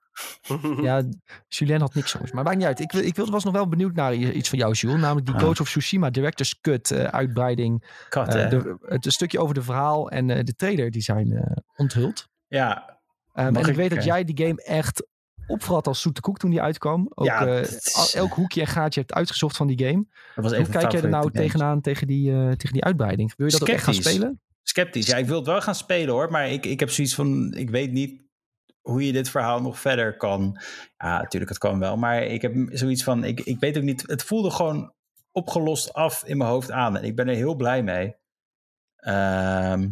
Ja, Julien had niks jongens. Maar maakt niet uit. Ik, wil- ik wil- was nog wel benieuwd naar iets van jou, Jules. Namelijk die Ah. Ghost of Tsushima Director's Cut eh, uitbreiding. Kat, Eh, de, het een stukje over de verhaal en eh, de trailer die zijn eh, onthuld. Ja, Ehm, en ik, ik, weet dat jij die game echt opvrat als zoete koek toen die uitkwam. Ook Ja, eh, is- elk hoekje en gaatje hebt uitgezocht van die game. dat was Hoe even kijk jij er nou tegenaan tegen die, eh, tegen die uitbreiding? Wil je dat ook echt gaan spelen? Sceptisch. Ja, ik wil het wel gaan spelen hoor. Maar ik, ik heb zoiets van, ik weet niet hoe je dit verhaal nog verder kan. Ja, natuurlijk, het kan wel. Maar ik heb zoiets van, ik, ik weet ook niet, het voelde gewoon opgelost af in mijn hoofd aan. En ik ben er heel blij mee. Ehm,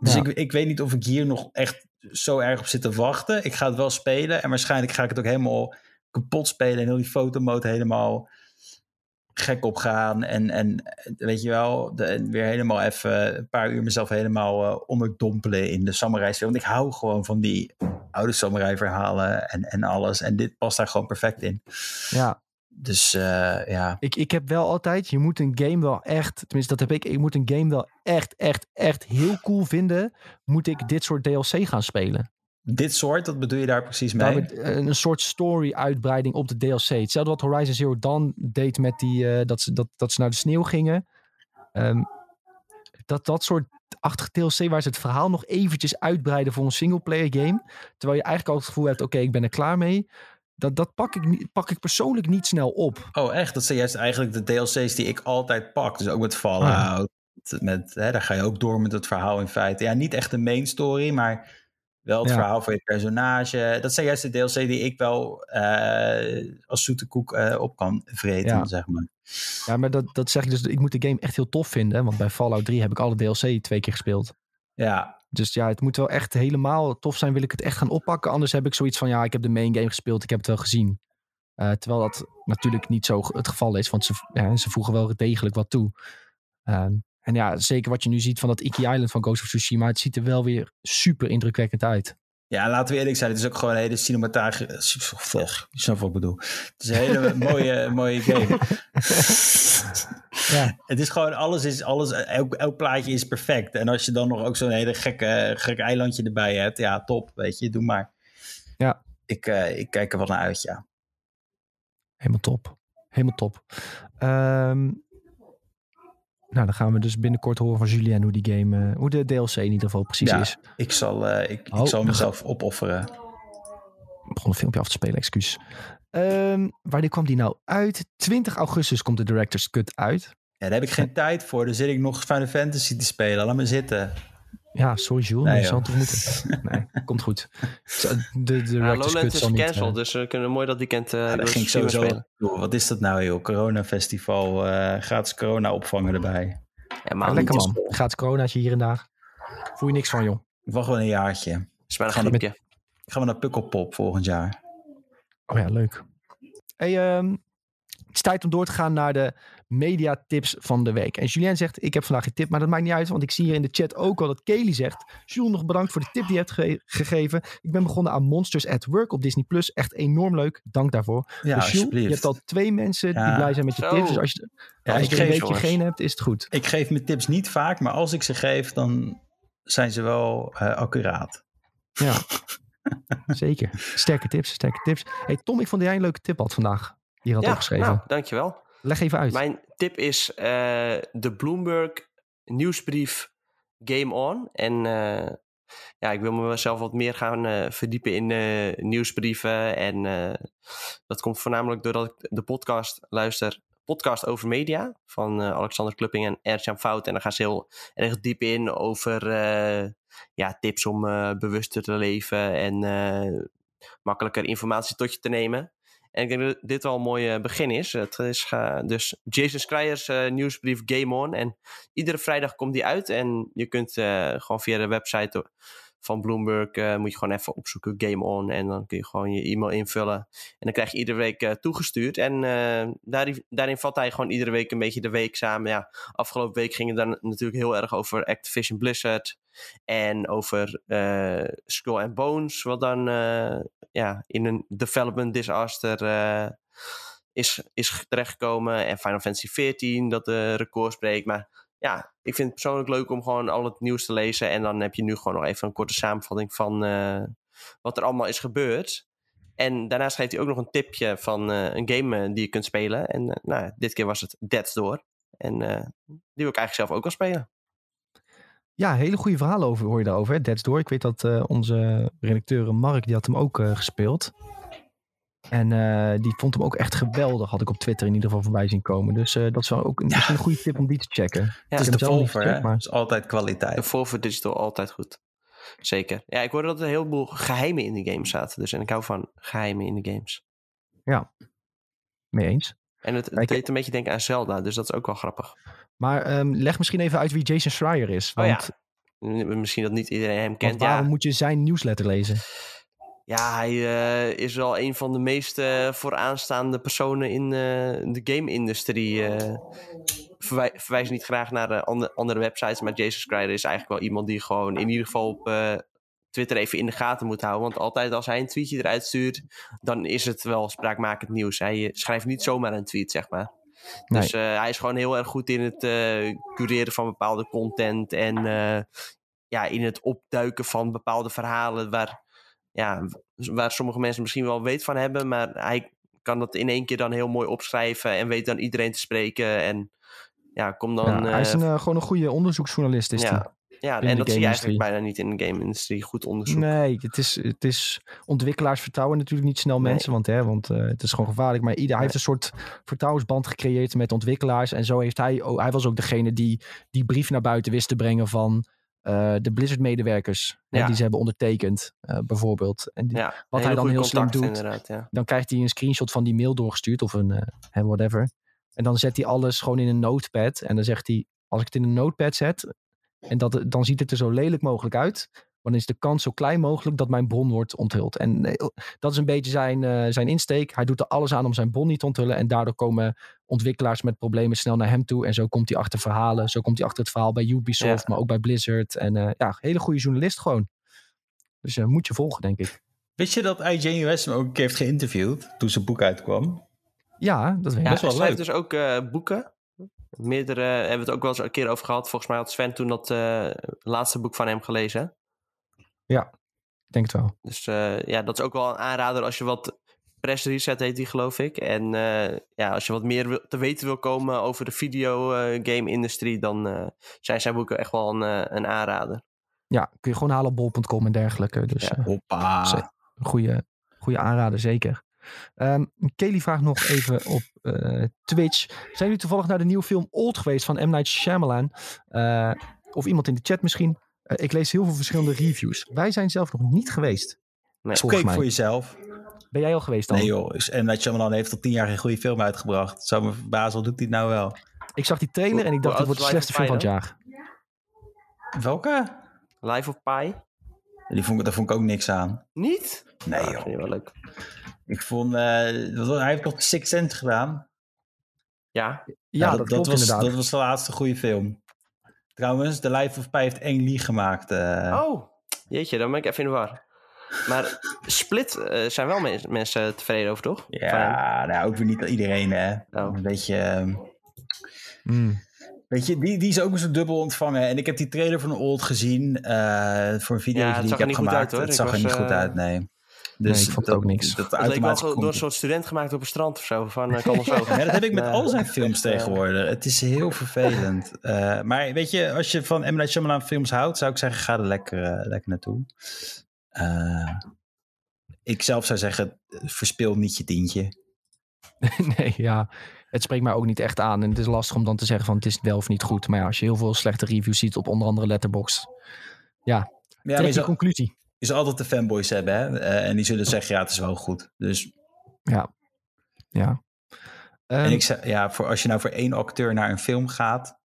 dus Ja. ik, ik weet niet of ik hier nog echt zo erg op zit te wachten. Ik ga het wel spelen en waarschijnlijk ga ik het ook helemaal kapot spelen en heel die fotomode helemaal gek op gaan. En, en weet je wel, de, weer helemaal even een paar uur mezelf helemaal eh, onderdompelen in de samurai sfeer. Want ik hou gewoon van die oude samurai verhalen en, en alles. En dit past daar gewoon perfect in. Ja, Dus eh, ja, ik, ik heb wel altijd, je moet een game wel echt, tenminste dat heb ik, ik moet een game wel echt, echt, echt heel cool vinden, moet ik dit soort DLC gaan spelen. Dit soort, wat bedoel je daar precies mee? Eh, een soort story uitbreiding op de DLC. Hetzelfde wat Horizon Zero Dawn deed met die, eh, dat, ze, dat, dat ze naar de sneeuw gingen. Ehm, dat, dat soort achtige DLC waar ze het verhaal nog eventjes uitbreiden voor een singleplayer game. Terwijl je eigenlijk al het gevoel hebt, oké, ik ben er klaar mee. Dat, dat pak, ik, pak ik persoonlijk niet snel op. Oh, echt? Dat zijn juist eigenlijk de DLC's die ik altijd pak. Dus ook met Fallout. Met, hè, daar ga je ook door met het verhaal in feite. Ja, niet echt de main story, maar wel het Ja. verhaal van je personage. Dat zijn juist de DLC die ik wel eh, als zoete koek eh, op kan vreten, Ja. zeg maar. Ja, maar dat, dat zeg ik dus. Ik moet de game echt heel tof vinden. Want bij Fallout 3 heb ik alle DLC twee keer gespeeld. Ja, Dus ja, het moet wel echt helemaal tof zijn. Wil ik het echt gaan oppakken. Anders heb ik zoiets van, ja, ik heb de main game gespeeld. Ik heb het wel gezien. Eh, terwijl dat natuurlijk niet zo het geval is. Want ze, ja, ze voegen wel degelijk wat toe. Ehm, en ja, zeker wat je nu ziet van dat Iki Island van Ghost of Tsushima. Het ziet er wel weer super indrukwekkend uit. Ja, laten we eerlijk zijn. Het is ook gewoon een hele cinematograafische... Je snapt wat ik bedoel. Het is een hele mooie, mooie game. Ja. Het is gewoon, alles is, alles, elk, elk plaatje is perfect. En als je dan nog ook zo'n hele gekke, gek eilandje erbij hebt, ja, top, weet je, doe maar. Ja. Ik, eh, ik kijk er wel naar uit, ja. Helemaal top. Helemaal top. Ehm, nou, dan gaan we dus binnenkort horen van Julien hoe die game, eh, hoe de DLC in ieder geval precies Ja. is. Ik zal, eh, ik, Oh, ik zal dan mezelf opofferen. Ik begon een filmpje af te spelen, excuus. Ehm wanneer kwam die nou uit? 20 augustus komt de Director's Cut uit. Ja, daar heb ik geen tijd voor. Dan zit ik nog Final Fantasy te spelen. Laat me zitten. Ja, sorry Jules, Nee, nee, je joh. zal het toch moeten. Nee, komt goed. De, de Cut Lowlands is gecanceld, eh, dus we kunnen mooi dat weekend uh, Ja, daar ging sowieso. Joh, wat is dat nou, joh? Corona Festival. eh gratis corona opvangen erbij. Ja, maar lekker man. Gaat coronaatje hier en daar. Voel je niks van, joh. Ik wacht wel een jaartje. is maar een Gaan we. Gaan we naar Pukkelpop volgend jaar. Oh ja, leuk. Hey, ehm, het is tijd om door te gaan naar de mediatips van de week. En Julien zegt, ik heb vandaag geen tip, maar dat maakt niet uit, want ik zie hier in de chat ook al dat Kelly zegt, Jules, nog bedankt voor de tip die je hebt ge- gegeven. Ik ben begonnen aan Monsters at Work op Disney+. Plus. Echt enorm leuk. Dank daarvoor. Ja, dus Jules, je hebt al twee mensen die blij zijn met je tips. Dus als je, Ja, als je er een jongens. geen hebt, is het goed. ik geef mijn tips niet vaak, maar als ik ze geef, dan zijn ze wel eh, accuraat. Ja, zeker. Sterke tips, sterke tips. Hey Tom, ik vond dat jij een leuke tip had vandaag. Die had Ja, opgeschreven. nou, dankjewel. Leg even uit. Mijn tip is eh, de Bloomberg nieuwsbrief Game On. En eh, ja, ik wil mezelf wat meer gaan eh, verdiepen in nieuwsbrieven. En dat komt voornamelijk doordat ik de podcast luister. Podcast over media van Alexander Klupping en Ernst-Jan Fout. En daar gaan ze heel erg diep in over ja, tips om bewuster te leven en makkelijker informatie tot je te nemen. En ik denk dat dit wel een mooi eh, begin is. Het is ga- dus Jason Schreier's eh, nieuwsbrief Game On. En iedere vrijdag komt die uit. En je kunt eh, gewoon via de website van Bloomberg... eh, moet je gewoon even opzoeken Game On. En dan kun je gewoon je e-mail invullen. En dan krijg je iedere week eh, toegestuurd. En eh, daarin, daarin vat hij gewoon iedere week een beetje de week samen. Ja, afgelopen week ging het dan natuurlijk heel erg over Activision Blizzard... En over Skull and Bones, wat dan ja, in een development disaster is, is terechtgekomen. En Final Fantasy XIV, dat de records breekt. Maar ja, ik vind het persoonlijk leuk om gewoon al het nieuws te lezen. En dan heb je nu gewoon nog even een korte samenvatting van eh, wat er allemaal is gebeurd. En daarnaast geeft hij ook nog een tipje van eh, een game eh, die je kunt spelen. En nou, dit keer was het Dead's Door. En die wil ik eigenlijk zelf ook wel spelen. Ja, hele goede verhalen over, hoor je daarover. Dead's Door. Ik weet dat onze redacteur Mark, die had hem ook gespeeld. En eh, die vond hem ook echt geweldig, had ik op Twitter in ieder geval voorbij zien komen. Dus eh, dat is wel ook een, goede tip om die te checken. Ja, het is de Volver, hè? gecheckt, maar- Dat is altijd kwaliteit. De Volver Digital altijd goed. zeker. Ja, ik hoorde dat er een heleboel geheimen in de game zaten. Dus en ik hou van geheimen in de games. Mee eens. En het, het deed een beetje denken aan Zelda, dus dat is ook wel grappig. Maar ehm, leg misschien even uit wie Jason Schreier is. Oh ja, Want, M- Misschien dat niet iedereen hem want kent. waarom Ja, moet je zijn nieuwsletter lezen? Ja, hij eh, is wel een van de meest vooraanstaande personen in eh, de game-industrie. eh verwij- verwijs niet graag naar andere, andere websites, maar Jason Schreier is eigenlijk wel iemand die gewoon in ieder geval op Twitter even in de gaten moet houden. Want altijd als hij een tweetje eruit stuurt, dan is het wel spraakmakend nieuws. Hij schrijft niet zomaar een tweet, zeg maar. Nee. Dus hij is gewoon heel erg goed in het cureren van bepaalde content en ja, in het opduiken van bepaalde verhalen waar, ja, waar sommige mensen misschien wel weet van hebben, maar hij kan dat in één keer dan heel mooi opschrijven en weet dan iedereen te spreken en ja, kom dan... ja, hij is eh, een, eh, gewoon een goede onderzoeksjournalist. Is die. ja, ja, en dat zie je eigenlijk bijna niet in de game-industrie. Goed onderzoek. Nee, het is, het is ontwikkelaars vertrouwen natuurlijk niet snel Nee. mensen, want, hè, want eh, het is gewoon gevaarlijk. Maar ieder, hij heeft een soort vertrouwensband gecreëerd met ontwikkelaars. En zo heeft hij, oh, hij was ook degene die die brief naar buiten wist te brengen van eh, de Blizzard-medewerkers. hè, die ze hebben ondertekend, eh, bijvoorbeeld. En die- Ja, wat hij dan heel slim doet, ja. dan krijgt hij een screenshot van die mail doorgestuurd of een eh, whatever. En dan zet hij alles gewoon in een notepad. En dan zegt hij, als ik het in een notepad zet, en dat, dan ziet het er zo lelijk mogelijk uit. Dan is de kans zo klein mogelijk dat mijn bron wordt onthuld. En eh, dat is een beetje zijn, eh, zijn insteek. Hij doet er alles aan om zijn bron niet te onthullen. En daardoor komen ontwikkelaars met problemen snel naar hem toe. En zo komt hij achter verhalen. Zo komt hij achter het verhaal bij Ubisoft, Ja. maar ook bij Blizzard. En eh, ja, hele goede journalist gewoon. Dus eh, moet je volgen, denk ik. Wist je dat IGN US hem ook een keer heeft geïnterviewd toen zijn boek uitkwam? Ja, dat weet Ja, ik. Best wel hij schrijft leuk. dus ook eh, boeken. Meerdere hebben we het ook wel eens een keer over gehad. Volgens mij had Sven toen dat eh, laatste boek van hem gelezen. Ik denk het wel. Dus eh, ja, dat is ook wel een aanrader als je wat press reset heet die geloof ik. En eh, ja, als je wat meer wil- te weten wil komen over de videogame industrie, dan eh, zijn zijn boeken echt wel een, eh, een aanrader. Ja, kun je gewoon halen op bol.com en dergelijke. Dus Ja. eh, Hoppa. Goede, goede aanrader, zeker. Ehm Kelly vraagt nog even op eh, Twitch. Zijn jullie toevallig naar de nieuwe film Old geweest van M. Night Shyamalan? Eh, of iemand in de chat misschien? Eh, ik lees heel veel verschillende reviews. Wij zijn zelf nog niet geweest. Nee. Mij. voor jezelf. Ben jij al geweest dan? Nee joh, is- en dat Shyamalan heeft al tien jaar geen goede film uitgebracht. Zou me verbazen, doet hij het nou wel. Ik zag die trailer en ik dacht, dit wordt de slechtste film van het jaar. Welke? Life of Pi? Die vond, ik- daar vond ik ook niks aan. Niet? Nee Ah, joh. vind je wel leuk. Ik vond, eh, hij heeft nog Six Sense gedaan. Ja, Ja, dat, klopt was, inderdaad. Dat was de laatste goede film. Trouwens, The Life of Pi heeft één lieg gemaakt. eh. Oh, jeetje, dan ben ik even in de war. Maar Split eh, zijn wel mens- mensen tevreden over, toch? Ja, nou ook weer niet iedereen hè. Oh. Een beetje... ehm, Mm. Weet je, die, die is ook eens zo dubbel ontvangen. En ik heb die trailer van Old gezien eh, voor een video Ja, die ik heb gemaakt. uit, hoor. het Ik zag er niet goed uit, nee. Nee, Dus ik vond het dat, ook niks. Dat Het leek wel door een soort student gemaakt op een strand of zo. Van, uh, kan zo. Ja, dat heb ik met Nee. al zijn films tegenwoordig. Het is heel vervelend. Eh, maar weet je, als je van M. Night Shyamalan films houdt, zou ik zeggen, ga er lekker, eh, lekker naartoe. Eh, ik zelf zou zeggen, verspil niet je tientje. nee, ja. Het spreekt mij ook niet echt aan. En het is lastig om dan te zeggen van het is wel of niet goed. Maar ja, als je heel veel slechte reviews ziet op onder andere Letterboxd. Ja, Ja, trek je die zal, conclusie. Je zal altijd de fanboys hebben, hè? Eh, en die zullen zeggen, ja, het is wel goed. Dus, Ja. Ja. en Ehm, ik zeg, ja, voor, als je nou voor één acteur naar een film gaat,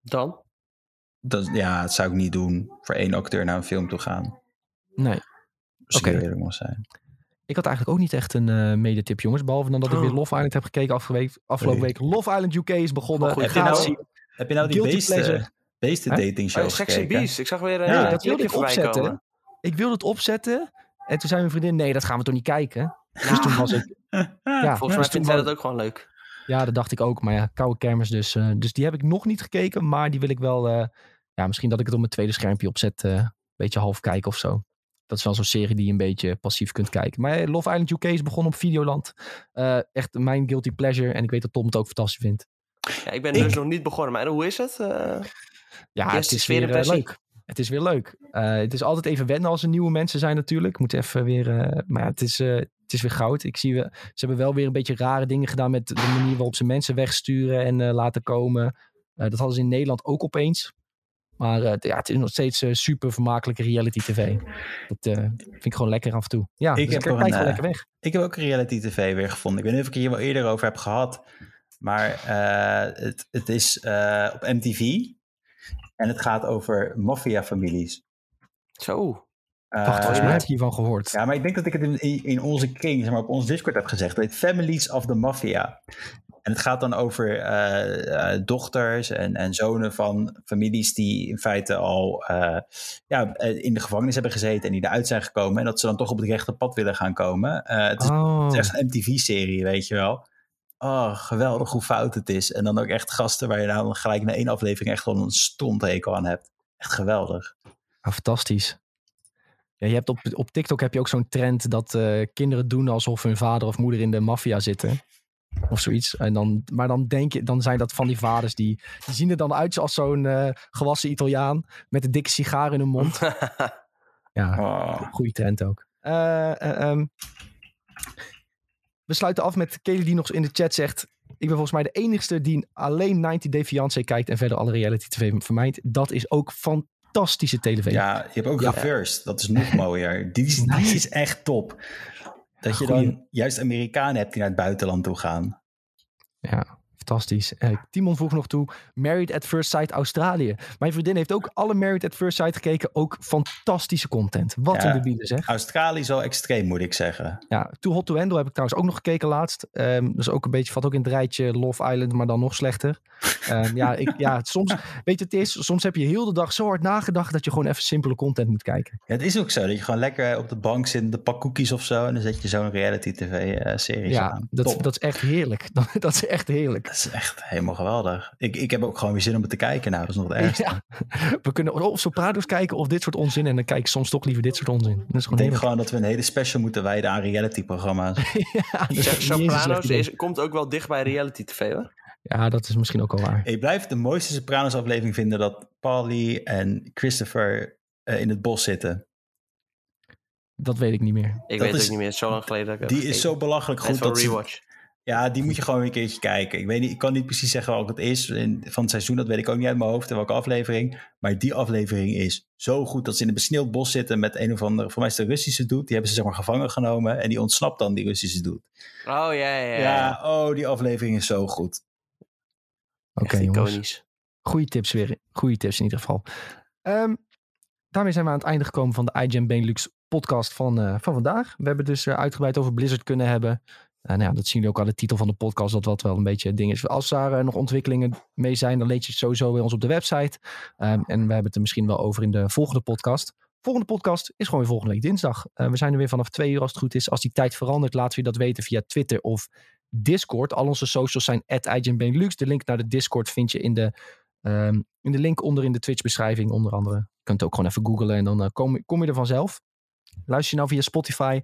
Dan? dan, ja, dat zou ik niet doen. Voor één acteur naar een film toe gaan. nee. Oké. zijn. Ik had eigenlijk ook niet echt een eh medetip, jongens. Behalve dan dat ik weer Oh. Love Island heb gekeken afgelopen week. Afgelopen week. Love Island UK is begonnen. Oh, goed. Heb je nou- zien. Heb je nou die Guilty beesten, pleasure. Beesten dating show Oh? Beast. Ik zag weer een Ja, hele dat wilde ik voorbij opzetten. komen. Ik wilde het opzetten. En toen zei mijn vriendin, nee, dat gaan we toch niet kijken? Dus toen was ik, ja, Volgens mij dus toen vindt zij was- dat ook gewoon leuk. Ja, dat dacht ik ook. Maar ja, koude kermis dus. eh, dus die heb ik nog niet gekeken. Maar die wil ik wel... eh, ja, misschien dat ik het op mijn tweede schermpje opzet. eh, een beetje half kijken of zo. Dat is wel zo'n serie die je een beetje passief kunt kijken. Maar eh, Love Island UK is begonnen op Videoland. Eh, echt mijn guilty pleasure. En ik weet dat Tom het ook fantastisch vindt. Ja, ik ben Ik- dus nog niet begonnen. Maar hoe is het? Ja, het is weer eh, leuk. Het is weer leuk. Eh, het is altijd even wennen als er nieuwe mensen zijn natuurlijk. Moet even weer... eh, maar ja, het is, eh, het is weer goud. Ik zie, we, ze hebben wel weer een beetje rare dingen gedaan met de manier waarop ze mensen wegsturen en eh, laten komen. Eh, dat hadden ze in Nederland ook opeens. Maar eh, ja, het is nog steeds super vermakelijke reality tv. Dat eh, vind ik gewoon lekker af en toe. Ja, Ik dus heb ik gewoon lekker weg. Ik heb ook reality tv weer gevonden. Ik weet niet of ik het hier wel eerder over heb gehad. Maar eh, het, het is eh, op MTV. En het gaat over maffiafamilies. Zo. Eh, Wacht, volgens mij heb ik hiervan gehoord. Ja, maar ik denk dat ik het in, in onze kring, zeg maar, op ons Discord heb gezegd. Het heet Families of the Mafia. En het gaat dan over eh, eh, dochters en, en zonen van families die in feite al eh, ja, in de gevangenis hebben gezeten en die eruit zijn gekomen. En dat ze dan toch op het rechte pad willen gaan komen. Eh, het, is, Oh, het is echt een MTV-serie, weet je wel. Oh, geweldig hoe fout het is. En dan ook echt gasten waar je nou gelijk na één aflevering echt gewoon een stonthekel aan hebt. Echt geweldig. ah, fantastisch. Ja, je hebt op, op TikTok heb je ook zo'n trend dat eh, kinderen doen alsof hun vader of moeder in de maffia zitten. Of zoiets. En dan, maar dan denk je, dan zijn dat van die vaders die, die zien er dan uit als zo'n eh, gewassen Italiaan met een dikke sigaar in hun mond. Ja, Oh. goede trend ook. Ehm, we sluiten af met Kelly die nog in de chat zegt... Ik ben volgens mij de enigste die alleen 90 Day Fiancé kijkt... en verder alle reality tv vermijdt. Dat is ook fantastische televisie. Ja, je hebt ook Ja. Reversed. Dat is nog mooier. Die is, die Nice. is echt top. Dat je Goeie. dan juist Amerikanen hebt die naar het buitenland toe gaan. Ja, fantastisch. Eh, Timon vroeg nog toe, Married at First Sight Australië. Mijn vriendin heeft ook alle Married at First Sight gekeken. Ook fantastische content. Wat Ja. een debiele zeg. Australië is wel extreem, moet ik zeggen. Ja, Too Hot to Handle heb ik trouwens ook nog gekeken laatst. Dat is ook een beetje, valt ook in het rijtje Love Island, maar dan nog slechter. Ehm, ja, ik, ja, soms, weet je, het is, soms heb je heel de dag zo hard nagedacht dat je gewoon even simpele content moet kijken. Ja, het is ook zo dat je gewoon lekker op de bank zit, een pak cookies of zo. En dan zet je zo'n reality tv-serie Ja, aan. dat, Top. dat is echt heerlijk. Dat, dat is echt heerlijk. Dat is echt helemaal geweldig. Ik, ik heb ook gewoon weer zin om het te kijken. Nou, dat is nog het ergste. Ja, we kunnen of Sopranos kijken of dit soort onzin. En dan kijk ik soms toch liever dit soort onzin. Dat is Ik gewoon denk heerlijk. gewoon dat we een hele special moeten wijden aan reality-programma's. Ja, Sopranos is, komt ook wel dicht bij reality tv hoor. Ja, dat is misschien ook al waar. Ik blijf de mooiste Sopranos-aflevering vinden dat Polly en Christopher eh, in het bos zitten. Dat weet ik niet meer. Ik Dat weet het ook niet meer, zo lang geleden dat ik heb Die is zo belachelijk goed. Dat ze- rewatch. Ja, die moet je gewoon een keertje kijken. Ik, weet niet, ik kan niet precies zeggen welke het is in, van het seizoen. Dat weet ik ook niet uit mijn hoofd. en welke aflevering. Maar die aflevering is zo goed dat ze in een besneeuwd bos zitten met een of andere, voor mij is het een Russische doet. Die hebben ze zeg maar gevangen genomen. En die ontsnapt dan, die Russische doet. Oh ja, ja, ja. Ja, oh, die aflevering is zo goed. Oké, Echt jongens. Goeie tips weer. Goeie tips in ieder geval. Ehm, daarmee zijn we aan het einde gekomen van de iGen Benelux podcast van, eh, van vandaag. We hebben dus eh, uitgebreid over Blizzard kunnen hebben. En nou ja, dat zien jullie ook aan de titel van de podcast, dat wat wel een beetje ding is. Als daar eh, nog ontwikkelingen mee zijn, dan lees je het sowieso bij ons op de website. Ehm, en we hebben het er misschien wel over in de volgende podcast. Volgende podcast is gewoon weer volgende week dinsdag. Eh, we zijn er weer vanaf twee uur als het goed is. Als die tijd verandert, laten we dat weten via Twitter of Discord. Al onze socials zijn at Benelux. De link naar de Discord vind je in de, ehm, in de link onder in de Twitch beschrijving onder andere. Je kunt ook gewoon even googlen en dan eh, kom, kom je er vanzelf. Luister je nou via Spotify,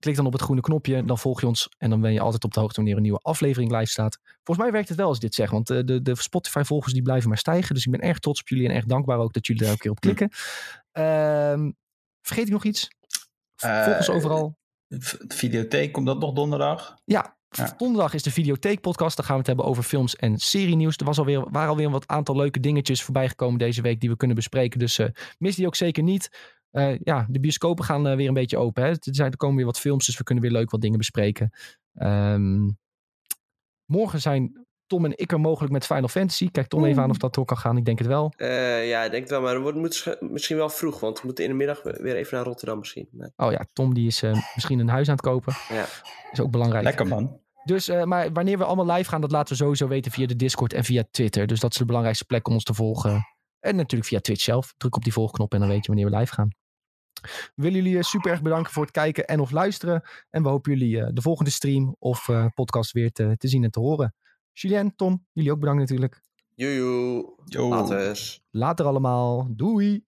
klik dan op het groene knopje, dan volg je ons en dan ben je altijd op de hoogte wanneer een nieuwe aflevering live staat. Volgens mij werkt het wel als ik dit zeg, want eh, de, de Spotify-volgers die blijven maar stijgen. Dus ik ben erg trots op jullie en erg dankbaar ook dat jullie er elke keer op klikken. Ehm, vergeet ik nog iets? Eh, Volg ons overal. V- Videotheek, komt dat nog donderdag? Ja, Ja. donderdag is de Videotheek podcast. Dan gaan we het hebben over films en serienieuws. Er was alweer, waren alweer een wat aantal leuke dingetjes voorbij gekomen deze week die we kunnen bespreken. Dus eh, mis die ook zeker niet. Eh, ja, de bioscopen gaan eh, weer een beetje open. Hè. Er, zijn, er komen weer wat films, dus we kunnen weer leuk wat dingen bespreken. Ehm, morgen zijn Tom en ik er mogelijk met Final Fantasy. Kijk Tom even aan of dat door kan gaan. Ik denk het wel. Eh, ja, ik denk het wel, maar het wordt moet sch- misschien wel vroeg, want we moeten in de middag weer even naar Rotterdam misschien. Maar, Oh ja, Tom die is eh, misschien een huis aan het kopen. ja. Is ook belangrijk. Lekker man. Dus, eh, maar wanneer we allemaal live gaan, dat laten we sowieso weten via de Discord en via Twitter. Dus dat is de belangrijkste plek om ons te volgen. En natuurlijk via Twitch zelf. Druk op die volgknop en dan weet je wanneer we live gaan. We willen jullie eh, super erg bedanken voor het kijken en of luisteren. En we hopen jullie eh, de volgende stream of eh, podcast weer te, te zien en te horen. Julien, Tom, jullie ook bedankt natuurlijk. Joejoe. Yo. Laters. Later allemaal. Doei!